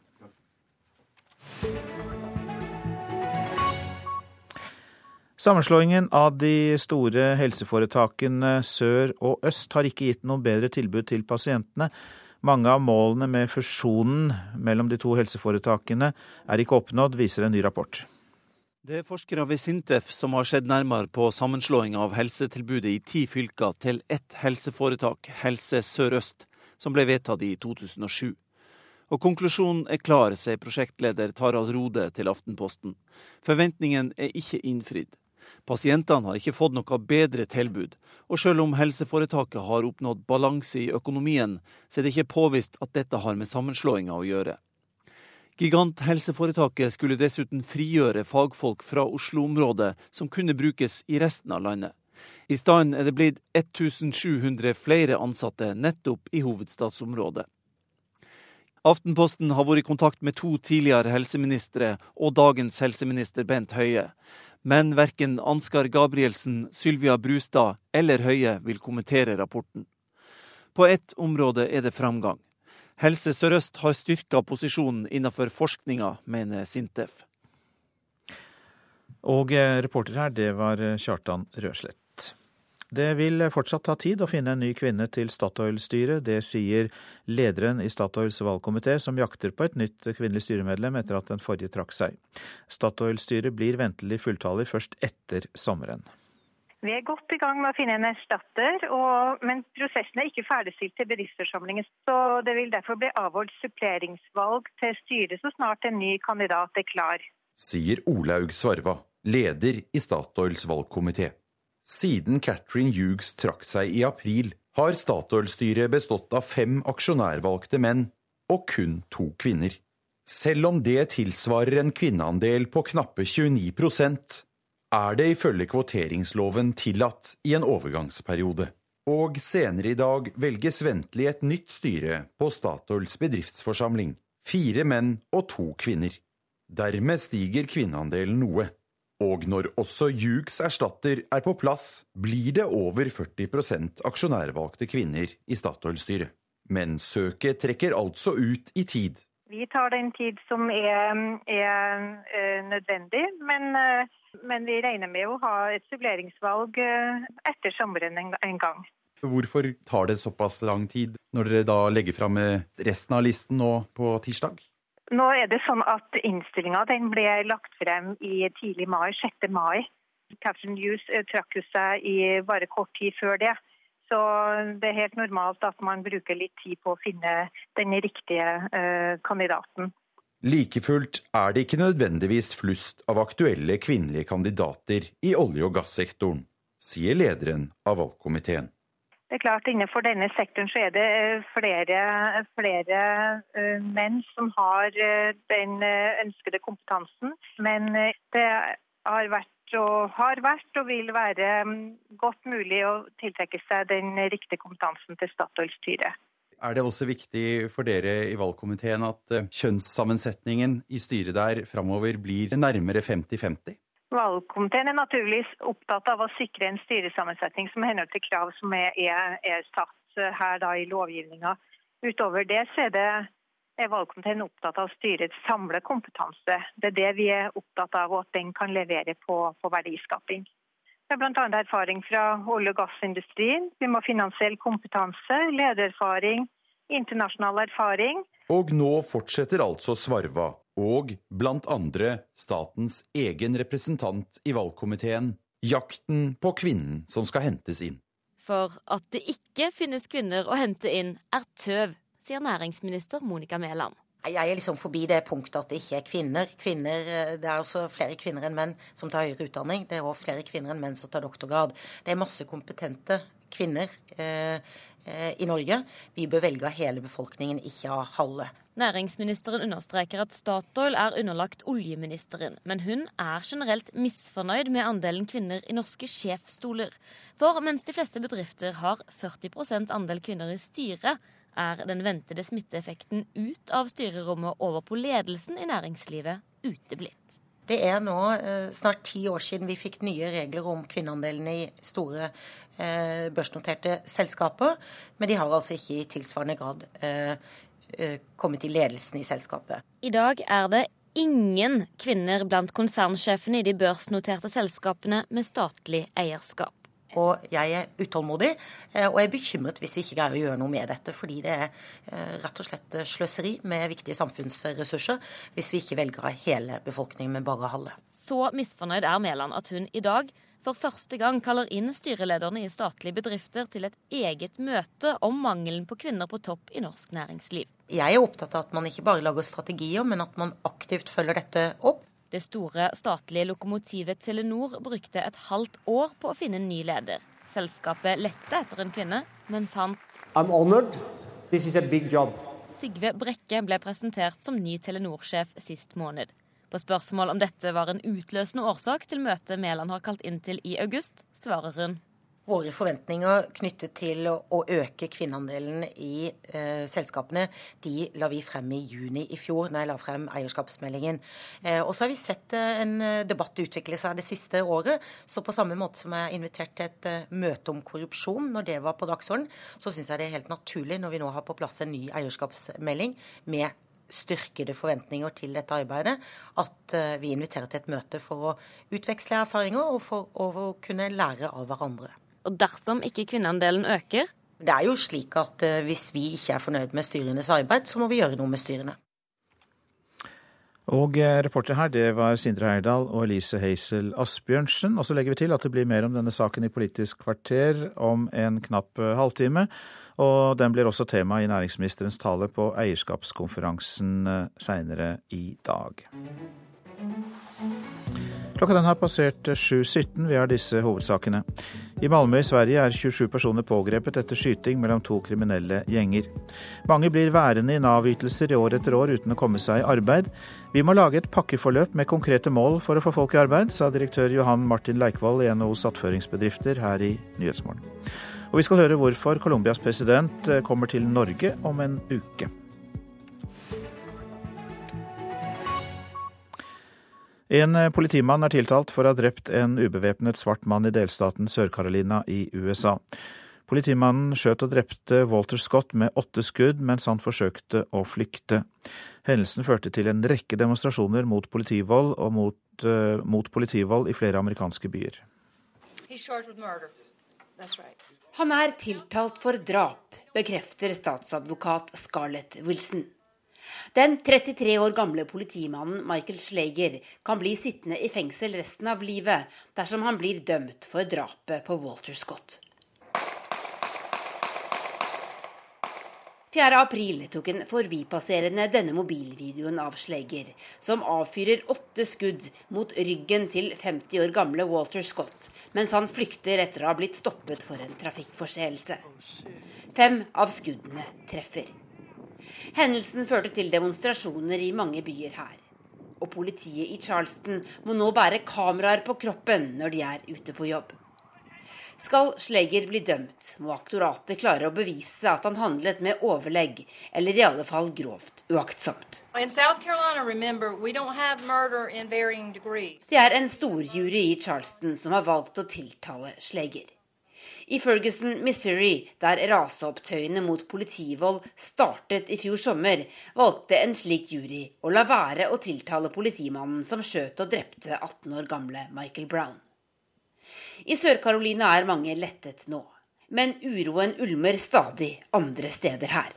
Sammenslåingen av de store helseforetakene sør og øst har ikke gitt noe bedre tilbud til pasientene. Mange av målene med fusjonen mellom de to helseforetakene er ikke oppnådd, viser en ny rapport. Det er forskere ved Sintef som har sett nærmere på sammenslåing av helsetilbudet i ti fylker til ett helseforetak, Helse Sør-Øst, som ble vedtatt i 2007. Og konklusjonen er klar, sier prosjektleder Tarald Rode til Aftenposten. Forventningen er ikke innfridd. Pasientene har ikke fått noe bedre tilbud, og selv om helseforetaket har oppnådd balanse i økonomien, så er det ikke påvist at dette har med sammenslåinga å gjøre. Giganthelseforetaket skulle dessuten frigjøre fagfolk fra Oslo-området som kunne brukes i resten av landet. I stedet er det blitt 1700 flere ansatte nettopp i hovedstadsområdet. Aftenposten har vært i kontakt med to tidligere helseministre og dagens helseminister Bent Høie. Men verken Ansgar Gabrielsen, Sylvia Brustad eller Høie vil kommentere rapporten. På ett område er det framgang. Helse Sør-Øst har styrka posisjonen innenfor forskninga, mener Sintef. Og eh, reporter her, det var eh, Kjartan Røslett. Det vil fortsatt ta tid å finne en ny kvinne til Statoil-styret. Det sier lederen i Statoils valgkomité, som jakter på et nytt kvinnelig styremedlem etter at den forrige trakk seg. Statoil-styret blir ventelig fulltallig først etter sommeren. Vi er godt i gang med å finne en erstatter, og, men prosessen er ikke ferdigstilt til bedriftsforsamlingen. Så det vil derfor bli avholdt suppleringsvalg til styret så snart en ny kandidat er klar. Sier Olaug Svarva, leder i Statoils valgkomité. Siden Catherine Hughes trakk seg i april, har Statoil-styret bestått av fem aksjonærvalgte menn og kun to kvinner. Selv om det tilsvarer en kvinneandel på knappe 29 er det ifølge kvoteringsloven tillatt i en overgangsperiode. Og senere i dag velges ventelig et nytt styre på Statoils bedriftsforsamling. Fire menn og to kvinner. Dermed stiger kvinneandelen noe. Og når også Hughes erstatter er på plass, blir det over 40% aksjonærvalgte kvinner i Statoil-styret. Men søket trekker altså ut i tid. Vi tar den tid som er, er, er nødvendig, men men vi regner med å ha et suppleringsvalg eh, etter sommeren en gang. Hvorfor tar det såpass lang tid, når dere da legger fram eh, resten av listen nå på tirsdag? Nå er det sånn at Innstillinga ble lagt frem i tidlig mai, 6. mai. Catherine News eh, trakk seg i bare kort tid før det. Så det er helt normalt at man bruker litt tid på å finne den riktige kandidaten. Like fullt er det ikke nødvendigvis flust av aktuelle kvinnelige kandidater i olje- og gassektoren, sier lederen av valgkomiteen. Det er klart Innenfor denne sektoren så er det eh, flere, flere uh, menn som har uh, den ønskede kompetansen. Men det har vært og har vært og vil være um, godt mulig å tiltrekke seg den riktige kompetansen til Statoil-styret. Er det også viktig for dere i valgkomiteen at eh, kjønnssammensetningen i styret der framover blir nærmere 50-50? Valgkomiteen er naturligvis opptatt av å sikre en styresammensetning som hender til krav som er, er, satt eh, her da i lovgivninga. Utover det så er det er valgkomiteen opptatt av styrets samlede kompetanse. Det er det vi er opptatt av, og at den kan levere på, på verdiskaping. Det er bl.a. erfaring fra olje- og gassindustrien. Vi må ha finansiell kompetanse, ledererfaring, internasjonal erfaring. Og nå fortsetter altså Svarva, og andre statens egen representant i valgkomiteen, jakten på kvinnen som skal hentes inn. For at det ikke finnes kvinner å hente inn, er tøv, sier næringsminister Monica Mæland. Jeg er liksom forbi det punktet at det ikke er kvinner. kvinner. Eh, det er også flere kvinner enn menn som tar høyere utdanning. Det er også flere kvinner enn menn som tar doktorgrad. Det er masse kompetente kvinner eh, eh, i Norge. Vi bør velge av hele befolkningen, ikke av halve. Næringsministeren understreker at Statoil er underlagt oljeministeren, men hun er generelt misfornøyd med andelen kvinner i norske sjefsstoler. For mens de fleste bedrifter har 40% andel kvinner i styret, er den ventede smitteeffekten ut av styrerommet over på ledelsen i næringslivet uteblitt. Det er nå eh, snart ti år siden vi fikk nye regler om kvinneandelen i store eh, børsnoterte selskaper, men de har altså ikke i tilsvarende grad eh, eh kommet i ledelsen i selskapet. I dag er det ingen kvinner blant konsernsjefene i de børsnoterte selskapene med statlig eierskap. Og jeg er utålmodig, eh, og jeg er bekymret hvis vi ikke greier å gjøre noe med dette. Fordi det er eh, rett og slett sløseri med viktige samfunnsressurser hvis vi ikke velger av hele befolkningen, men bare halve. Så misfornøyd er Mæland at hun i dag for første gang kaller inn styrelederne i statlige bedrifter til et eget møte om mangelen på kvinner på topp i norsk næringsliv. Jeg er opptatt av at man ikke bare lager strategier, men at man aktivt følger dette opp. Det store statlige lokomotivet Telenor brukte et halvt år på å finne en ny leder. Selskapet lette etter en kvinne, men fant Sigve Brekke ble presentert som ny Telenor-sjef sist måned. På spørsmål om dette var en utløsende årsak til møtet Mæland har kalt inn til i august, svarer hun Våre forventninger knyttet til å øke kvinneandelen i eh, selskapene, de la vi frem i juni i fjor, når jeg la frem eierskapsmeldingen. Eh, og så har vi sett eh, en debatt utvikle seg det siste året. Så på samme måte som jeg inviterte til et eh, møte om korrupsjon når det var på dagsorden, så syns jeg det er helt naturlig når vi nå har på plass en ny eierskapsmelding med styrkede forventninger til dette arbeidet, at eh, vi inviterer til et møte for å utveksle erfaringer og for å kunne lære av hverandre. Og dersom ikke kvinneandelen øker? Det er jo slik at uh, hvis vi ikke er fornøyd med styrenes arbeid, så må vi gjøre noe med styrene. Og eh, reporter her, det var Sindre Heyerdahl og Elise Heisel Asbjørnsen. Og så legger vi til at det blir mer om denne saken i Politisk kvarter om en knapp eh, halvtime. Og den blir også tema i næringsministerens tale på eierskapskonferansen seinere i dag. Klokka den har passert 7.17. Vi har disse hovedsakene. I Malmö i Sverige er 27 personer pågrepet etter skyting mellom to kriminelle gjenger. Mange blir værende i Nav-ytelser i år etter år uten å komme seg i arbeid. Vi må lage et pakkeforløp med konkrete mål for å få folk i arbeid, sa direktør Johan Martin Leikvoll i NHOs attføringsbedrifter her i Nyhetsmorgen. Og vi skal høre hvorfor Colombias president kommer til Norge om en uke. En eh, politimann er tiltalt for å ha drept en ubevæpnet svart mann i delstaten Sør-Carolina i USA. Politimannen skjøt og drepte Walter Scott med åtte skudd mens han forsøkte å flykte. Hendelsen førte til en rekke demonstrasjoner mot politivold og mot, uh, mot politivold i flere amerikanske byer. Han er tiltalt for drap, bekrefter statsadvokat Scarlett Wilson. Den 33 år gamle politimannen Michael Schleger kan bli sittende i fengsel resten av livet dersom han blir dømt for drapet på Walter Scott. 4. april tok en forbipasserende denne mobilvideoen av Schleger, som avfyrer åtte skudd mot ryggen til 50 år gamle Walter Scott, mens han flykter etter å ha blitt stoppet for en trafikkforseelse. Fem av skuddene treffer. Hendelsen førte til demonstrasjoner i mange byer her. Og politiet i Charleston må nå bære kameraer på kroppen når de er ute på jobb. Skal Sleger bli dømt, må aktoratet klare å bevise at han handlet med overlegg, eller i alle fall grovt uaktsomt. Det er en storjury i Charleston som har valgt å tiltale Slegger. I Ferguson, Missouri, der raseopptøyene mot politivold startet i fjor sommer, valgte en slik jury å la være å tiltale politimannen som skjøt og drepte 18 år gamle Michael Brown. I Sør-Carolina er mange lettet nå, men uroen ulmer stadig andre steder her.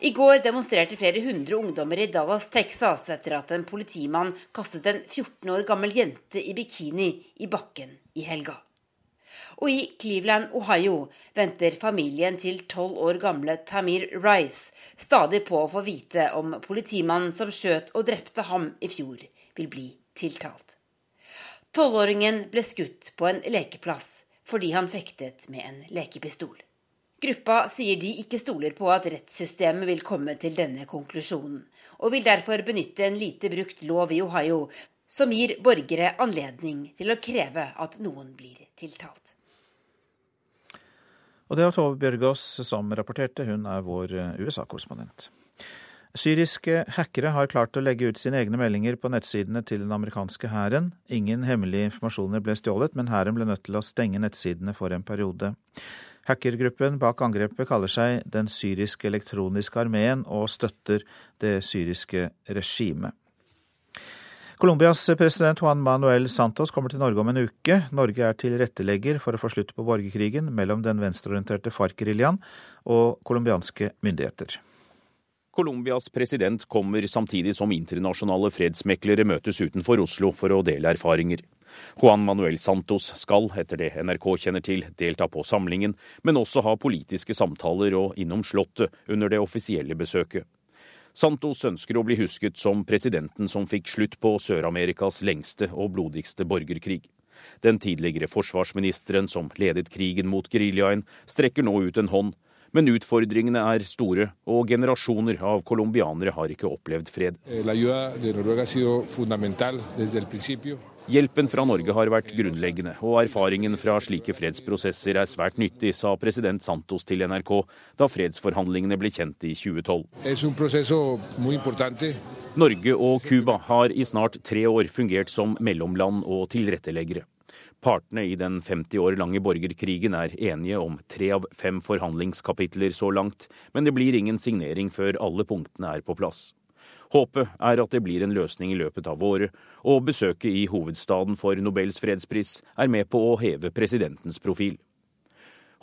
I går demonstrerte flere hundre ungdommer i Dallas, Texas etter at en politimann kastet en 14 år gammel jente i bikini i bakken i helga. Og i Cleveland, Ohio venter familien til tolv år gamle Tamir Rice stadig på å få vite om politimannen som skjøt og drepte ham i fjor, vil bli tiltalt. Tolvåringen ble skutt på en lekeplass fordi han fektet med en lekepistol. Gruppa sier de ikke stoler på at rettssystemet vil komme til denne konklusjonen, og vil derfor benytte en lite brukt lov i Ohio som gir borgere anledning til å kreve at noen blir tiltalt. Og det var Tove Bjørgaas som rapporterte, hun er vår eh, USA-korrespondent. Syriske hackere har klart å legge ut sine egne meldinger på nettsidene til den amerikanske hæren. Ingen hemmelige informasjoner ble stjålet, men hæren ble nødt til å stenge nettsidene for en periode. Hackergruppen bak angrepet kaller seg Den syriske elektroniske armeen og støtter det syriske regimet. Colombias president Juan Manuel Santos kommer til Norge om en uke. Norge er tilrettelegger for å få slutt på borgerkrigen mellom den venstreorienterte FARC-geriljaen og colombianske myndigheter. Colombias president kommer samtidig som internasjonale fredsmeklere møtes utenfor Oslo for å dele erfaringer. Juan Manuel Santos skal, etter det NRK kjenner til, delta på samlingen, men også ha politiske samtaler og innom Slottet under det offisielle besøket. Santos ønsker å bli husket som presidenten som fikk slutt på Sør-Amerikas lengste og blodigste borgerkrig. Den tidligere forsvarsministeren som ledet krigen mot geriljaen, strekker nå ut en hånd, men utfordringene er store, og generasjoner av colombianere har ikke opplevd fred. Eh, Hjelpen fra Norge har vært grunnleggende, og erfaringen fra slike fredsprosesser er svært nyttig, sa president Santos til NRK da fredsforhandlingene ble kjent i 2012. Norge og Cuba har i snart tre år fungert som mellomland og tilretteleggere. Partene i den 50 år lange borgerkrigen er enige om tre av fem forhandlingskapitler så langt, men det blir ingen signering før alle punktene er på plass. Håpet er at det blir en løsning i løpet av året, og besøket i hovedstaden for Nobels fredspris er med på å heve presidentens profil.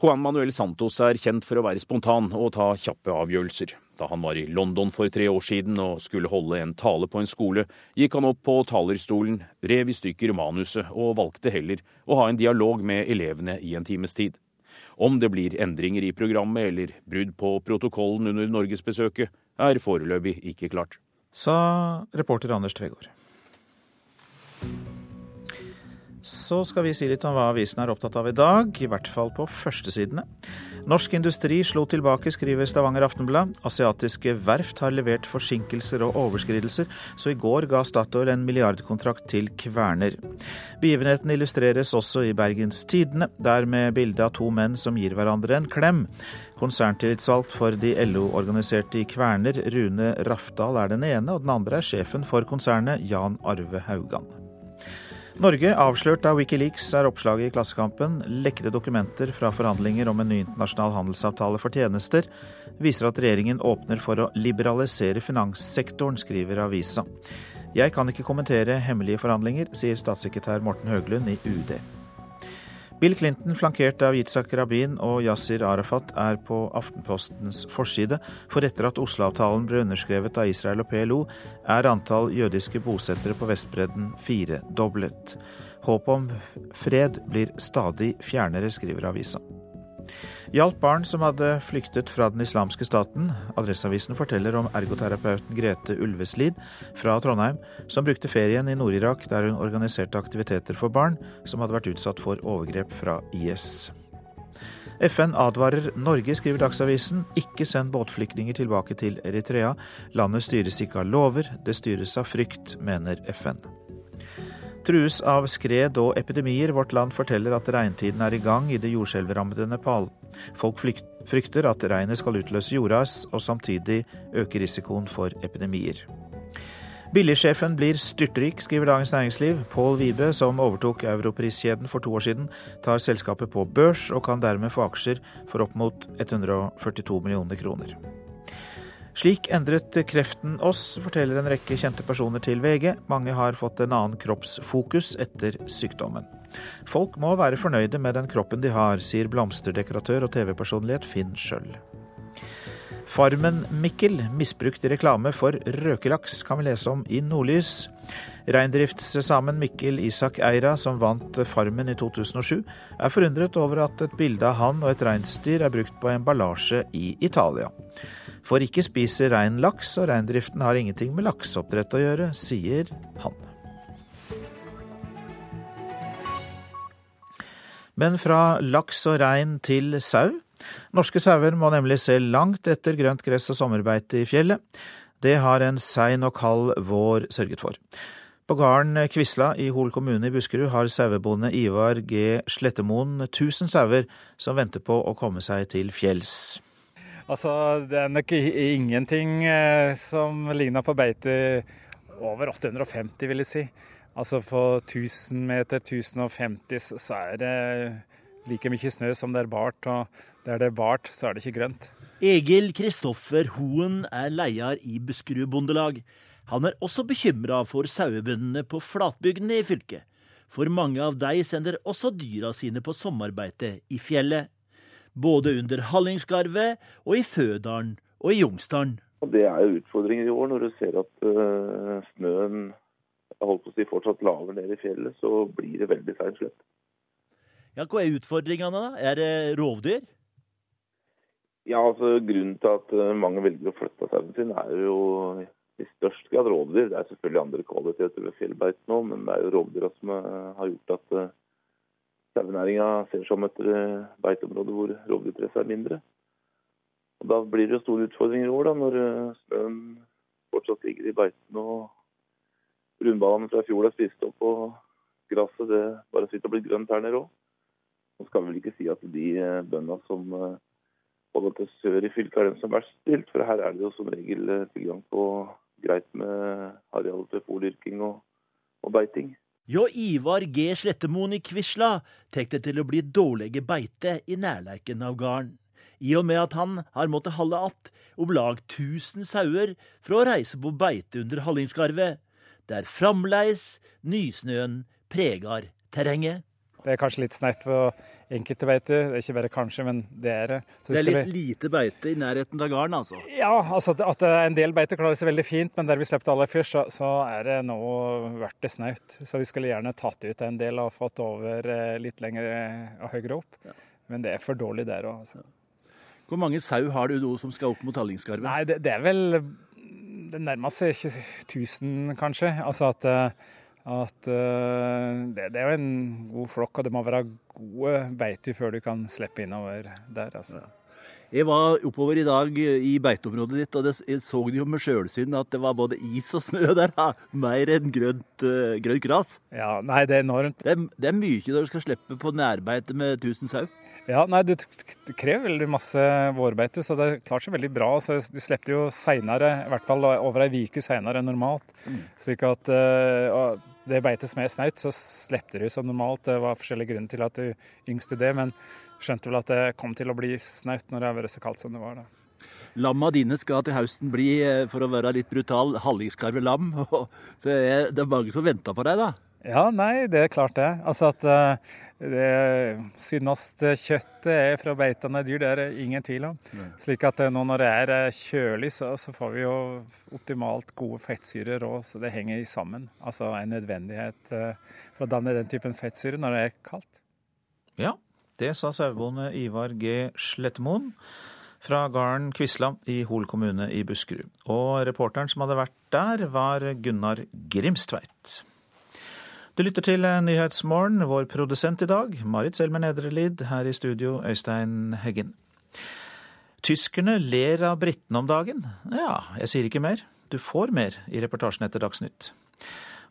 Juan Manuel Santos er kjent for å være spontan og ta kjappe avgjørelser. Da han var i London for tre år siden og skulle holde en tale på en skole, gikk han opp på talerstolen, rev i stykker manuset og valgte heller å ha en dialog med elevene i en times tid. Om det blir endringer i programmet eller brudd på protokollen under norgesbesøket, er foreløpig ikke klart sa reporter Anders Tvegård. Så skal vi si litt om hva avisen er opptatt av i dag, i hvert fall på førstesidene. Norsk industri slo tilbake, skriver Stavanger Aftenblad. Asiatiske verft har levert forsinkelser og overskridelser, så i går ga Statoil en milliardkontrakt til Kverner. Begivenheten illustreres også i Bergens Tidende, der med bilde av to menn som gir hverandre en klem. Konserntillitsvalgt for de LO-organiserte i Kverner, Rune Rafdal, er den ene, og den andre er sjefen for konsernet, Jan Arve Haugan. Norge avslørt av Wikileaks er oppslaget i Klassekampen. Lekkede dokumenter fra forhandlinger om en ny internasjonal handelsavtale for tjenester viser at regjeringen åpner for å liberalisere finanssektoren, skriver avisa. Jeg kan ikke kommentere hemmelige forhandlinger, sier statssekretær Morten Høglund i UD. Bill Clinton, flankert av Yitzhak Rabin og Yasir Arafat, er på Aftenpostens forside, for etter at Oslo-avtalen ble underskrevet av Israel og PLO, er antall jødiske bosettere på Vestbredden firedoblet. Håpet om fred blir stadig fjernere, skriver avisa hjalp barn som hadde flyktet fra den islamske staten. Adresseavisen forteller om ergoterapeuten Grete Ulveslid fra Trondheim, som brukte ferien i Nord-Irak der hun organiserte aktiviteter for barn som hadde vært utsatt for overgrep fra IS. FN advarer Norge, skriver Dagsavisen. Ikke send båtflyktninger tilbake til Eritrea. Landet styres ikke av lover, det styres av frykt, mener FN trues av skred og epidemier. Vårt Land forteller at regntiden er i gang i det jordskjelvrammede Nepal. Folk frykter at regnet skal utløse jordras, og samtidig øke risikoen for epidemier. Billigsjefen blir styrtrik, skriver Dagens Næringsliv. Pål Vibe, som overtok Europriskjeden for to år siden, tar selskapet på børs og kan dermed få aksjer for opp mot 142 millioner kroner. Slik endret kreften oss, forteller en rekke kjente personer til VG. Mange har fått en annen kroppsfokus etter sykdommen. Folk må være fornøyde med den kroppen de har, sier blomsterdekoratør og TV-personlighet Finn Schjøll. Farmen-Mikkel misbrukt i reklame for røkelaks, kan vi lese om i Nordlys. Reindriftssamen Mikkel Isak Eira, som vant Farmen i 2007, er forundret over at et bilde av han og et reinsdyr er brukt på emballasje i Italia. For ikke spiser rein laks, og reindriften har ingenting med lakseoppdrett å gjøre, sier han. Men fra laks og rein til sau. Norske sauer må nemlig se langt etter grønt gress og sommerbeite i fjellet. Det har en sein og kald vår sørget for. På gården Kvisla i Hol kommune i Buskerud har sauebonde Ivar G. Slettemoen 1000 sauer som venter på å komme seg til fjells. Altså, det er nok ingenting eh, som ligner på beite over 850, vil jeg si. Altså på 1000 meter, 1050, så er det like mye snø som det er bart. Og der det er bart, så er det ikke grønt. Egil Kristoffer Hoen er leder i Buskerud Bondelag. Han er også bekymra for sauebøndene på flatbygdene i fylket. For mange av de sender også dyra sine på sommerbeite i fjellet. Både under Hallingskarvet og i Fødalen og i Jungsdalen. Det er jo utfordringer i år når du ser at uh, snøen holdt på å si, fortsatt laver ned i fjellet, så blir det veldig seint slett. Ja, hva er utfordringene, da? Er det rovdyr? Ja, altså Grunnen til at eh, mange velger å flytte sauen sin, er jo i størst grad rovdyr. Det er selvfølgelig andre kvaliteter ved fjellbeite nå, men det er jo rovdyra som eh, har gjort at sauenæringa ser som et beiteområde hvor rovdyrpresset er mindre. Og Da blir det jo store utfordringer i år, da, når snøen fortsatt ligger i beiten og rundballene fra i fjor er spist opp og gresset bare så vidt har grønt her nede òg. Nå skal vi vel ikke si at de bøndene som både til sør i fylket er dem som er verst stilt. For her er det jo som regel eh, tilgang på greit med areal til fòrdyrking og, og, beiting. Jo Ivar G. Slettemoen i Kvisla tek det til å bli dårlige beite i nærleiken av garden. I og med at han har måttet halde att om lag 1000 sauer for å reise på beite under Hallingskarvet, der framleis nysnøen pregar terrenget. Det er kanskje litt snaut på enkelte beite. Det er ikke bare kanskje, men det er det. det er litt lite beite i nærheten av gården, altså? Ja, altså at en del beite klarer seg veldig fint, men der vi slapp aller først, så, så er det nå blitt det snaut. Så vi skulle gjerne tatt ut en del og fått over eh, litt lenger og høyere opp. Ja. Men det er for dårlig der òg, altså. Hvor mange sau har du nå som skal opp mot Hallingskarvet? Nei, det, det, er vel Det nærmer seg ikke 1000, kanskje. Altså at uh, at uh, det, det, er jo en god flokk, og det må være gode beiter før du kan slippe innover der. altså. Ja. Jeg var oppover i dag i beiteområdet ditt, og det, jeg så jo med sjølsyn at det var både is og snø der. Da. Mer enn grønt, uh, grønt gras. Ja, nei, det er enormt. Det det er mye når du skal slippe på nærbeite med 1000 sau. Ja, nei, det, det, krever veldig masse vårbeite, så det klarte seg veldig bra. Så du slipper jo seinere, i hvert fall over ei uke seinere enn normalt. Mm. Slik at uh, det beitet som er snaut, så slapp du som normalt. Det var forskjellige grunner til at du yngste det, men skjønte vel at det kom til å bli snaut når det har vært så kaldt som det var. da. Lamma dine skal til høsten bli, eh, for å være litt brutal, hallingskarvelam. Så det er mange som venter på deg, da? Ja, nei, det er klart det. Altså at uh, det sunneste kjøttet er fra beitende dyr, det er det ingen tvil om. Nei. Slik at uh, nå når det er uh, kjølig, så, så, får vi jo optimalt gode fettsyrer òg, så det henger sammen. Altså en nødvendighet for å danne den typen fettsyre når det er kaldt. Ja, det sa sauebonde Ivar G. Slettemoen fra gården Kvisla i Hol kommune i Buskerud. Og reporteren som hadde vært der, var Gunnar Grimstveit. Du lytter til Nyhetsmorgen. Vår produsent i dag, Marit Selmer Nedrelid. Her i studio, Øystein Heggen. Tyskerne ler av britene om dagen. Ja, jeg sier ikke mer. Du får mer i reportasjen etter Dagsnytt.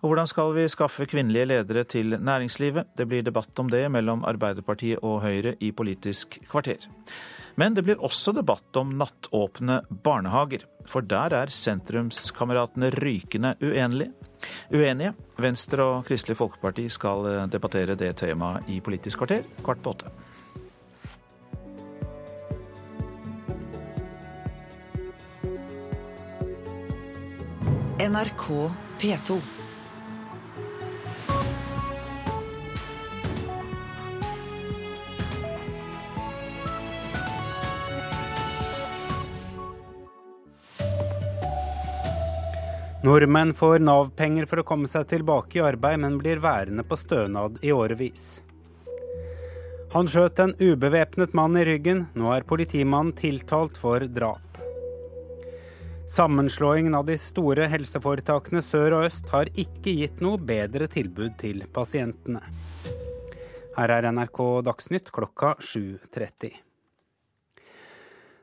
Og hvordan skal vi skaffe kvinnelige ledere til næringslivet? Det blir debatt om det mellom Arbeiderpartiet og Høyre i Politisk kvarter. Men det blir også debatt om nattåpne barnehager. For der er sentrumskameratene rykende uenige. Uenige. Venstre og Kristelig Folkeparti skal debattere det temaet i Politisk kvarter kvart på åtte. NRK P2. Nordmenn får Nav-penger for å komme seg tilbake i arbeid, men blir værende på stønad i årevis. Han skjøt en ubevæpnet mann i ryggen. Nå er politimannen tiltalt for drap. Sammenslåingen av de store helseforetakene sør og øst har ikke gitt noe bedre tilbud til pasientene. Her er NRK Dagsnytt klokka 7.30.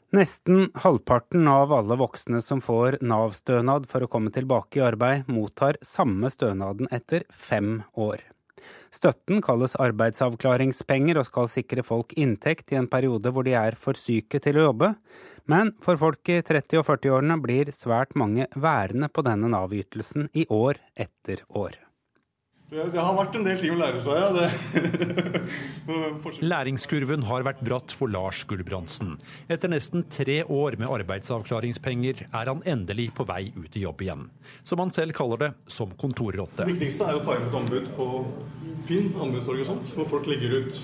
Nesten halvparten av alle voksne som får Nav-stønad for å komme tilbake i arbeid, mottar samme stønaden etter fem år. Støtten kalles arbeidsavklaringspenger og skal sikre folk inntekt i en periode hvor de er for syke til å jobbe. Men for folk i 30- og 40-årene blir svært mange værende på denne Nav-ytelsen i år etter år. Det, det, har vært en del ting å lære seg, ja. Læringskurven har vært bratt for Lars Gulbrandsen. Etter nesten tre år med arbeidsavklaringspenger er han endelig på vei ut i jobb igjen. Som han selv kaller det, som kontorrotte. Det viktigste er å ta imot anbud på Finn, anbudsorg og sånt, hvor folk legger ut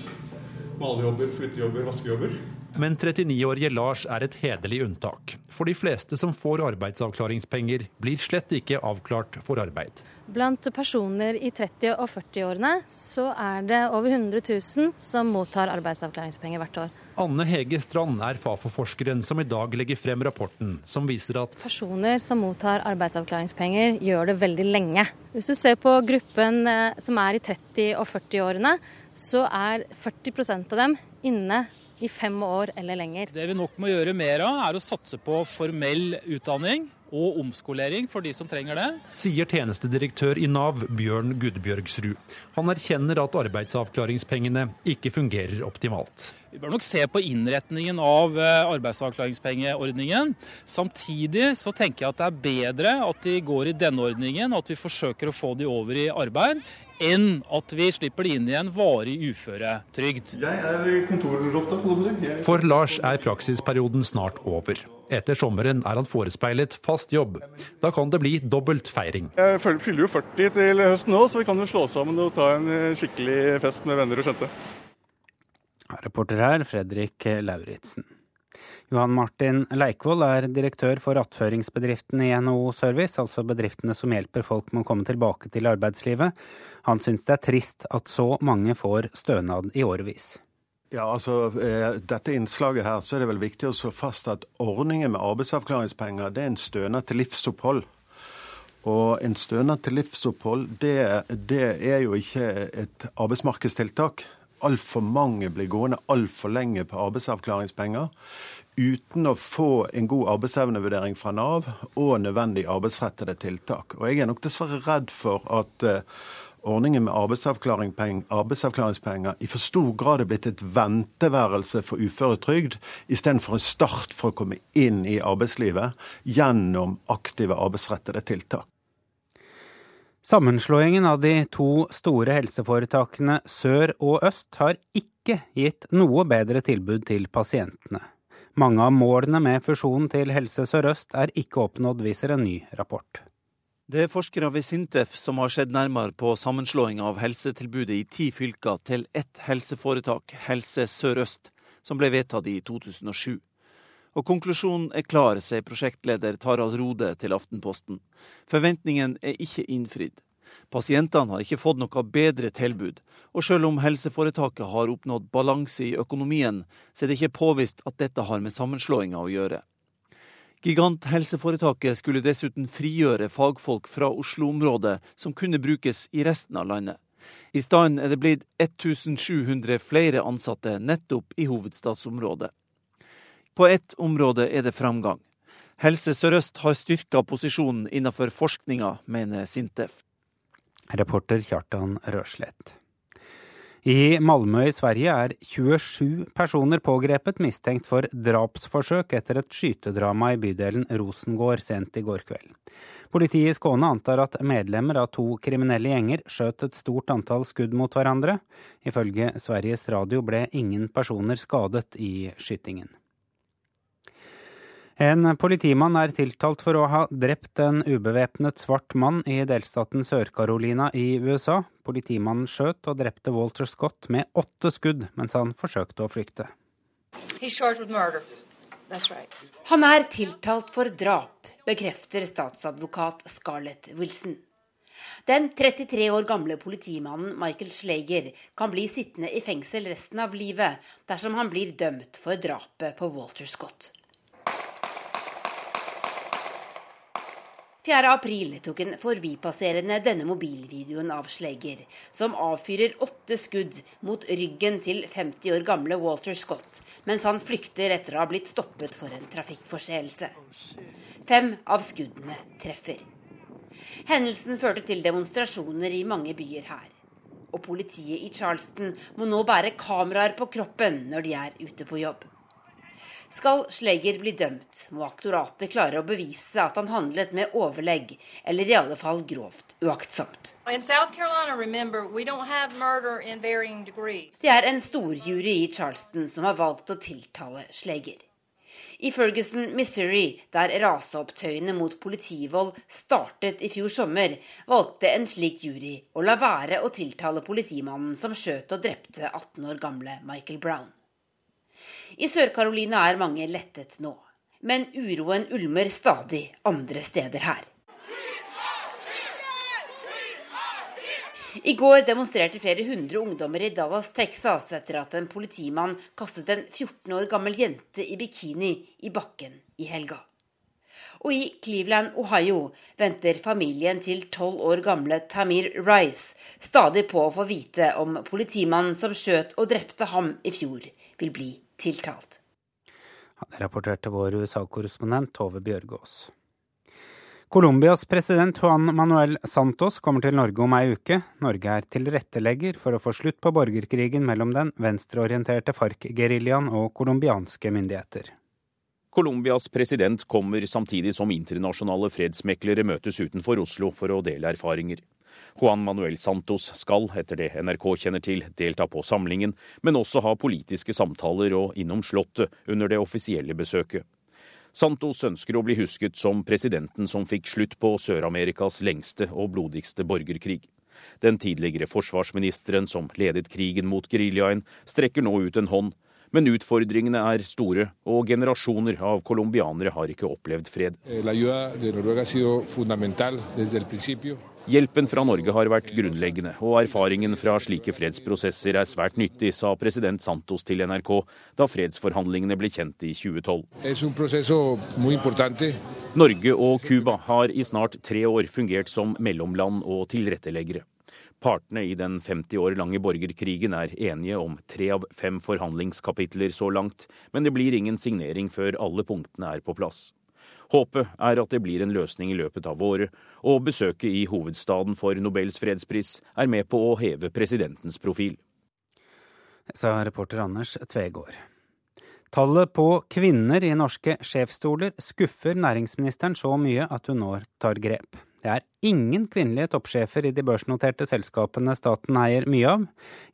malejobber, flyttejobber, vaskejobber. Men 39-årige Lars er et hederlig unntak. For de fleste som får arbeidsavklaringspenger, blir slett ikke avklart for arbeid. Blant personer i 30- og 40-årene så er det over 100 000 som mottar arbeidsavklaringspenger hvert år. Anne Hege Strand er Fafo-forskeren som i dag legger frem rapporten som viser at Personer som mottar arbeidsavklaringspenger gjør det veldig lenge. Hvis du ser på gruppen eh, som er i 30- og 40-årene, så er 40% av dem inne i fem år eller lenger. Det vi nok må gjøre mer av, er å satse på formell utdanning og omskolering for de som trenger det. Sier tjenestedirektør i Nav, Bjørn Gudbjørgsrud. Han erkjenner at arbeidsavklaringspengene ikke fungerer optimalt. Vi bør nok se på innretningen av eh, arbeidsavklaringspengeordningen. Samtidig så tenker jeg at det er bedre at de går i denne ordningen, og at vi forsøker å få de over i arbeid, enn at vi slipper de inn i en varig uføretrygd. Jeg er. For Lars er praksisperioden snart over. Etter sommeren er han forespeilet fast jobb. Da kan det bli dobbelt feiring. Jeg fyller jo 40 til høsten nå, så vi kan jo slå sammen og ta en eh, skikkelig fest med venner og kjente. Reporter her, Fredrik Lauritzen. Johan Martin Leikvoll er direktør for attføringsbedriften i NHO Service, altså bedriftene som hjelper folk med å komme tilbake til arbeidslivet. Han syns det er trist at så mange får stønad i årevis. Ja, altså, eh, dette innslaget her, så er det vel viktig å slå fast at ordningen med arbeidsavklaringspenger det er en stønad til livsopphold. Og en stønad til livsopphold, det, det er jo ikke et arbeidsmarkedstiltak. Altfor mange blir gående altfor lenge på arbeidsavklaringspenger uten å få en god arbeidsevnevurdering fra Nav og nødvendig arbeidsrettede tiltak. Og jeg er nok dessverre redd for at uh, ordningen med arbeidsavklaringspenger i for stor grad er blitt et venteværelse for uføretrygd, istedenfor en start for å komme inn i arbeidslivet gjennom aktive arbeidsrettede tiltak. Sammenslåingen av de to store helseforetakene Sør og Øst har ikke gitt noe bedre tilbud til pasientene. Mange av målene med fusjonen til Helse Sør-Øst er ikke oppnådd, viser en ny rapport. Det er forskere ved Sintef som har sett nærmere på sammenslåing av helsetilbudet i ti fylker til ett helseforetak, Helse Sør-Øst, som ble vedtatt i 2007. Og konklusjonen er klar, sier prosjektleder Tarald Rode til Aftenposten. Forventningen er ikke innfridd. Pasientene har ikke fått noe bedre tilbud, og selv om helseforetaket har oppnådd balanse i økonomien, så er det ikke påvist at dette har med sammenslåinga å gjøre. Giganthelseforetaket skulle dessuten frigjøre fagfolk fra Oslo-området som kunne brukes i resten av landet. I stedet er det blitt 1700 flere ansatte nettopp i hovedstadsområdet. På ett område er det framgang. Helse Sør-Øst har styrka posisjonen innenfor forskninga, mener Sintef. Reporter Kjartan Røslett. I Malmö i Sverige er 27 personer pågrepet mistenkt for drapsforsøk etter et skytedrama i bydelen Rosengård sent i går kveld. Politiet i Skåne antar at medlemmer av to kriminelle gjenger skjøt et stort antall skudd mot hverandre. Ifølge Sveriges Radio ble ingen personer skadet i skytingen. En politimann er tiltalt for å ha drept en ubevæpnet svart mann i delstaten Sør-Carolina i USA. Politimannen skjøt og drepte Walter Scott med åtte skudd mens han forsøkte å flykte. Han er tiltalt for drap, bekrefter statsadvokat Scarlett Wilson. Den 33 år gamle politimannen Michael Schleger kan bli sittende i fengsel resten av livet dersom han blir dømt for drapet på Walter Scott. 4. april tok en forbipasserende denne mobilvideoen av Slegger, som avfyrer åtte skudd mot ryggen til 50 år gamle Walter Scott, mens han flykter etter å ha blitt stoppet for en trafikkforseelse. Fem av skuddene treffer. Hendelsen førte til demonstrasjoner i mange byer her. Og politiet i Charleston må nå bære kameraer på kroppen når de er ute på jobb. Skal Schleger bli dømt, må aktoratet klare å bevise at han handlet med overlegg, eller i alle fall grovt uaktsomt. Det er en storjury i Charleston som har valgt å tiltale Schleger. I Ferguson, Missouri, der raseopptøyene mot politivold startet i fjor sommer, valgte en slik jury å la være å tiltale politimannen som skjøt og drepte 18 år gamle Michael Brown. I Sør-Carolina er mange lettet nå, men uroen ulmer stadig andre steder her. I går demonstrerte flere hundre ungdommer i Dallas, Texas etter at en politimann kastet en 14 år gammel jente i bikini i bakken i helga. Og i Cleveland, Ohio, venter familien til tolv år gamle Tamir Rice stadig på å få vite om politimannen som skjøt og drepte ham i fjor, vil bli tiltalt. Det rapporterte vår USA-korrespondent Tove Bjørgaas. Colombias president Juan Manuel Santos kommer til Norge om ei uke. Norge er tilrettelegger for å få slutt på borgerkrigen mellom den venstreorienterte FARC-geriljaen og colombianske myndigheter. Colombias president kommer samtidig som internasjonale fredsmeklere møtes utenfor Oslo for å dele erfaringer. Juan Manuel Santos skal, etter det NRK kjenner til, delta på samlingen, men også ha politiske samtaler og innom Slottet under det offisielle besøket. Santos ønsker å bli husket som presidenten som fikk slutt på Sør-Amerikas lengste og blodigste borgerkrig. Den tidligere forsvarsministeren som ledet krigen mot geriljaen, strekker nå ut en hånd, men utfordringene er store, og generasjoner av colombianere har ikke opplevd fred. Eh, Hjelpen fra Norge har vært grunnleggende, og erfaringen fra slike fredsprosesser er svært nyttig, sa president Santos til NRK da fredsforhandlingene ble kjent i 2012. Norge og Cuba har i snart tre år fungert som mellomland og tilretteleggere. Partene i den 50 år lange borgerkrigen er enige om tre av fem forhandlingskapitler så langt, men det blir ingen signering før alle punktene er på plass. Håpet er at det blir en løsning i løpet av året, og besøket i hovedstaden for Nobels fredspris er med på å heve presidentens profil. Sa reporter Anders Tvegård. Tallet på kvinner i norske sjefsstoler skuffer næringsministeren så mye at hun nå tar grep. Det er ingen kvinnelige toppsjefer i de børsnoterte selskapene staten eier mye av.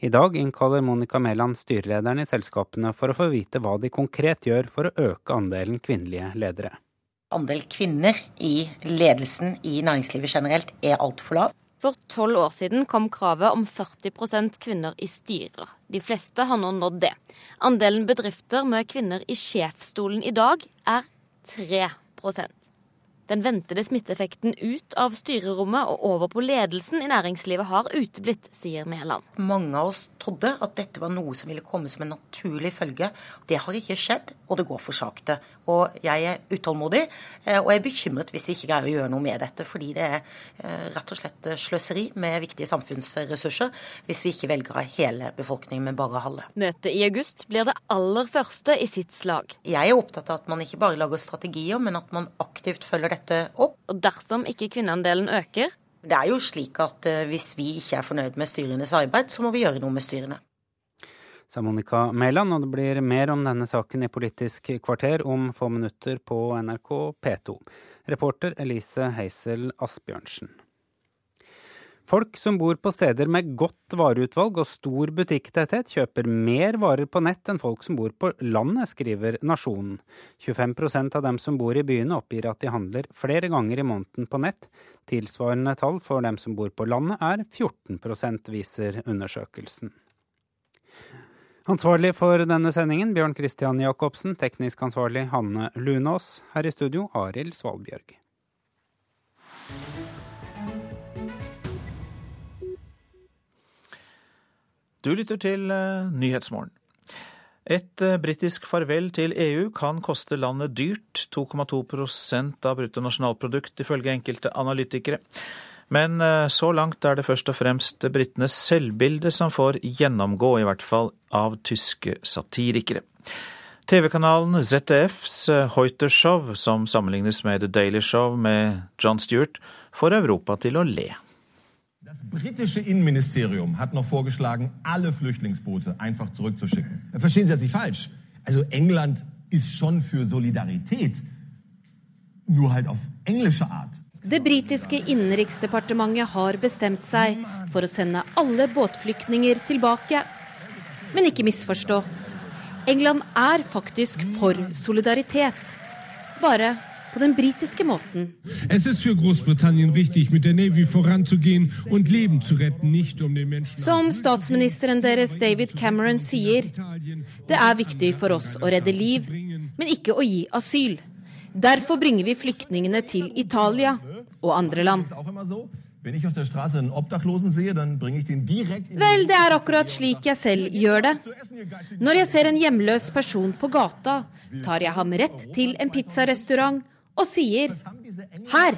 I dag innkaller Monica Mæland styrelederne i selskapene for å få vite hva de konkret gjør for å øke andelen kvinnelige ledere andel kvinner i ledelsen i næringslivet generelt er altfor lav. For tolv år siden kom kravet om 40% kvinner i styrer. De fleste har nå nådd det. Andelen bedrifter med kvinner i sjefsstolen i dag er 3 den ventede smitteeffekten ut av styrerommet og over på ledelsen i næringslivet har uteblitt, sier Mæland. Mange av oss trodde at dette var noe som ville komme som en naturlig følge. Det har ikke skjedd, og det går for sakte. Og jeg er utålmodig, eh, og jeg er bekymret hvis vi ikke greier å gjøre noe med dette. Fordi det er eh, rett og slett sløseri med viktige samfunnsressurser hvis vi ikke velger av hele befolkningen, men bare halve. Møtet i august blir det aller første i sitt slag. Jeg er opptatt av at man ikke bare lager strategier, men at man aktivt følger dette opp. Og dersom ikke kvinneandelen øker, Det er jo slik at eh, hvis vi ikke er fornøyd med styrenes arbeid, så må vi gjøre noe med styrene. Sa Monica Mæland, og det blir mer om denne saken i Politisk kvarter om få minutter på NRK P2. Reporter Elise Heisel Asbjørnsen. Folk som bor på steder med godt vareutvalg og stor butikktetthet, kjøper mer varer på nett enn folk som bor på landet, skriver Nasjonen. 25% av dem som bor i byene oppgir at de handler flere ganger i måneden på nett. Tilsvarende tall for dem som bor på landet er 14% viser undersøkelsen. Ansvarlig for denne sendingen Bjørn Christian Jacobsen, teknisk ansvarlig Hanne Lunås. Her i studio Arild Svalbjørg. Du lytter til uh, Nyhetsmorgen. Et uh, britisk farvel til EU kan koste landet dyrt, 2,2% av bruttonasjonalprodukt ifølge enkelte analytikere. Men uh, så langt er det først og fremst britenes selvbilde som får gjennomgå, i hvert fall av tyske satirikere. TV-kanalen ZDFs Hoiter-show, som sammenlignes med The Daily Show med John Stewart, får Europa til å le. Das britische Innenministerium hat noch vorgeschlagen, alle Flüchtlingsboote einfach zurückzuschicken. Verstehen Sie das nicht falsch. Also England ist schon für Solidarität, nur halt auf englische Art. Det britiske innenriksdepartementet har bestemt seg for å sende alle båtflyktninger tilbake. Men ikke misforstå. England er faktisk for solidaritet. Bare på den britiske måten. Um Som statsministeren deres David Cameron sier, det er viktig for oss å redde liv, men ikke å gi asyl. Derfor bringer vi flyktningene til Italia og andre land. Vel, det er akkurat slik jeg selv gjør det. Når jeg ser en hjemløs person på gata, tar jeg ham rett til en pizzarestaurant og sier Her,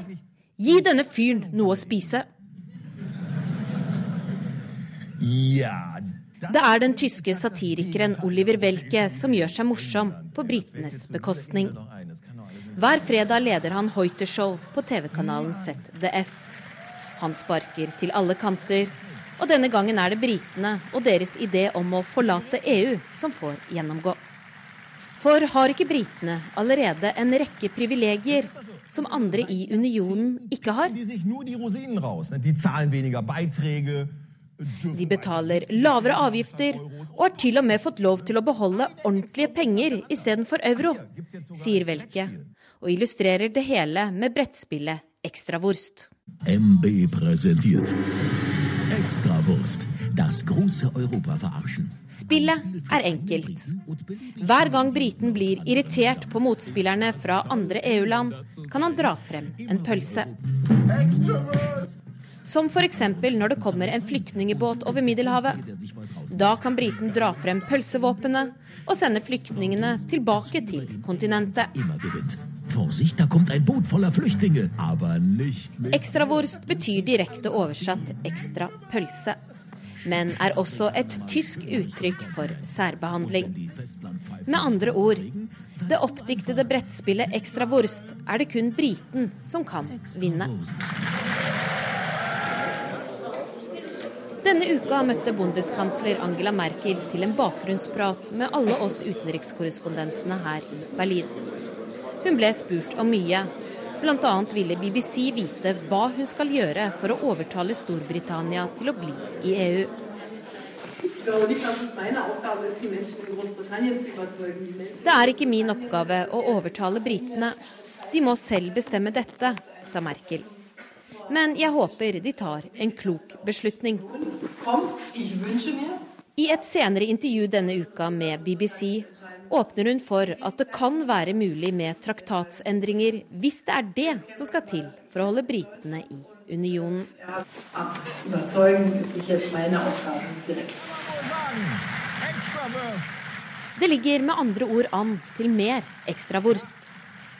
gi denne fyren noe å spise. Det er den tyske satirikeren Oliver Welke som gjør seg morsom på britenes bekostning. Hver fredag leder han Hoiter-show på TV-kanalen ZDF. Han sparker til alle kanter, og denne gangen er det britene og deres idé om å forlate EU som får gjennomgå. For har ikke britene allerede en rekke privilegier som andre i unionen ikke har? De betaler lavere avgifter og har til og med fått lov til å beholde ordentlige penger istedenfor euro, sier Welke, og illustrerer det hele med brettspillet «Ekstravorst». MB präsentiert Extrawurst. Das große Europa verarschen. Spillet er enkelt. Hver gang briten blir irritert på motspillerne fra andre EU-land, kan han dra frem en pølse. Som f.eks. når det kommer en flyktningebåt over Middelhavet. Da kan briten dra frem pølsevåpenet og sende flyktningene tilbake til kontinentet. Vorsicht, da kommt ein Boot voller Flüchtlinge, aber nicht mit Ekstrawurst betyr direkte oversatt ekstra pølse, men er også et tysk uttrykk for særbehandling. Med andre ord, det oppdiktede brettspillet Ekstrawurst er det kun briten som kan vinne. Denne uka møtte bondeskansler Angela Merkel til en bakgrunnsprat med alle oss utenrikskorrespondentene her i Berlin. Hun ble spurt om mye. Bl.a. ville BBC vite hva hun skal gjøre for å overtale Storbritannia til å bli i EU. Det er ikke min oppgave å overtale britene. De må selv bestemme dette, sa Merkel. Men jeg håper de tar en klok beslutning. I et senere intervju denne uka med BBC åpner hun for at det kan være mulig med traktatsendringer hvis det er det som skal til for å holde britene i unionen. Det ligger med andre ord an til mer ekstravurst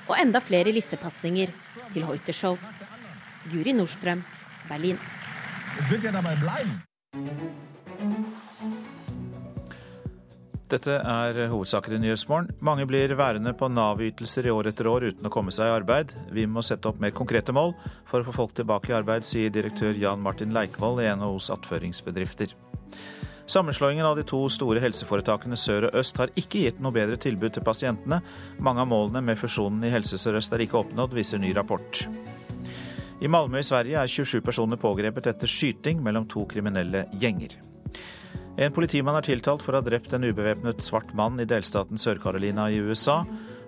og enda flere lissepasninger til Hoitershow. Guri Nordstrøm, Berlin. Dette er hovedsaker i Nyhetsmorgen. Mange blir værende på Nav-ytelser i år etter år uten å komme seg i arbeid. Vi må sette opp mer konkrete mål for å få folk tilbake i arbeid, sier direktør Jan Martin Leikvoll i NHOs attføringsbedrifter. Sammenslåingen av de to store helseforetakene Sør og Øst har ikke gitt noe bedre tilbud til pasientene. Mange av målene med fusjonen i Helse Sør-Øst er ikke oppnådd, viser ny rapport. I Malmö i Sverige er 27 personer pågrepet etter skyting mellom to kriminelle gjenger. En politimann er tiltalt for å ha drept en ubevæpnet svart mann i delstaten Sør-Carolina i USA.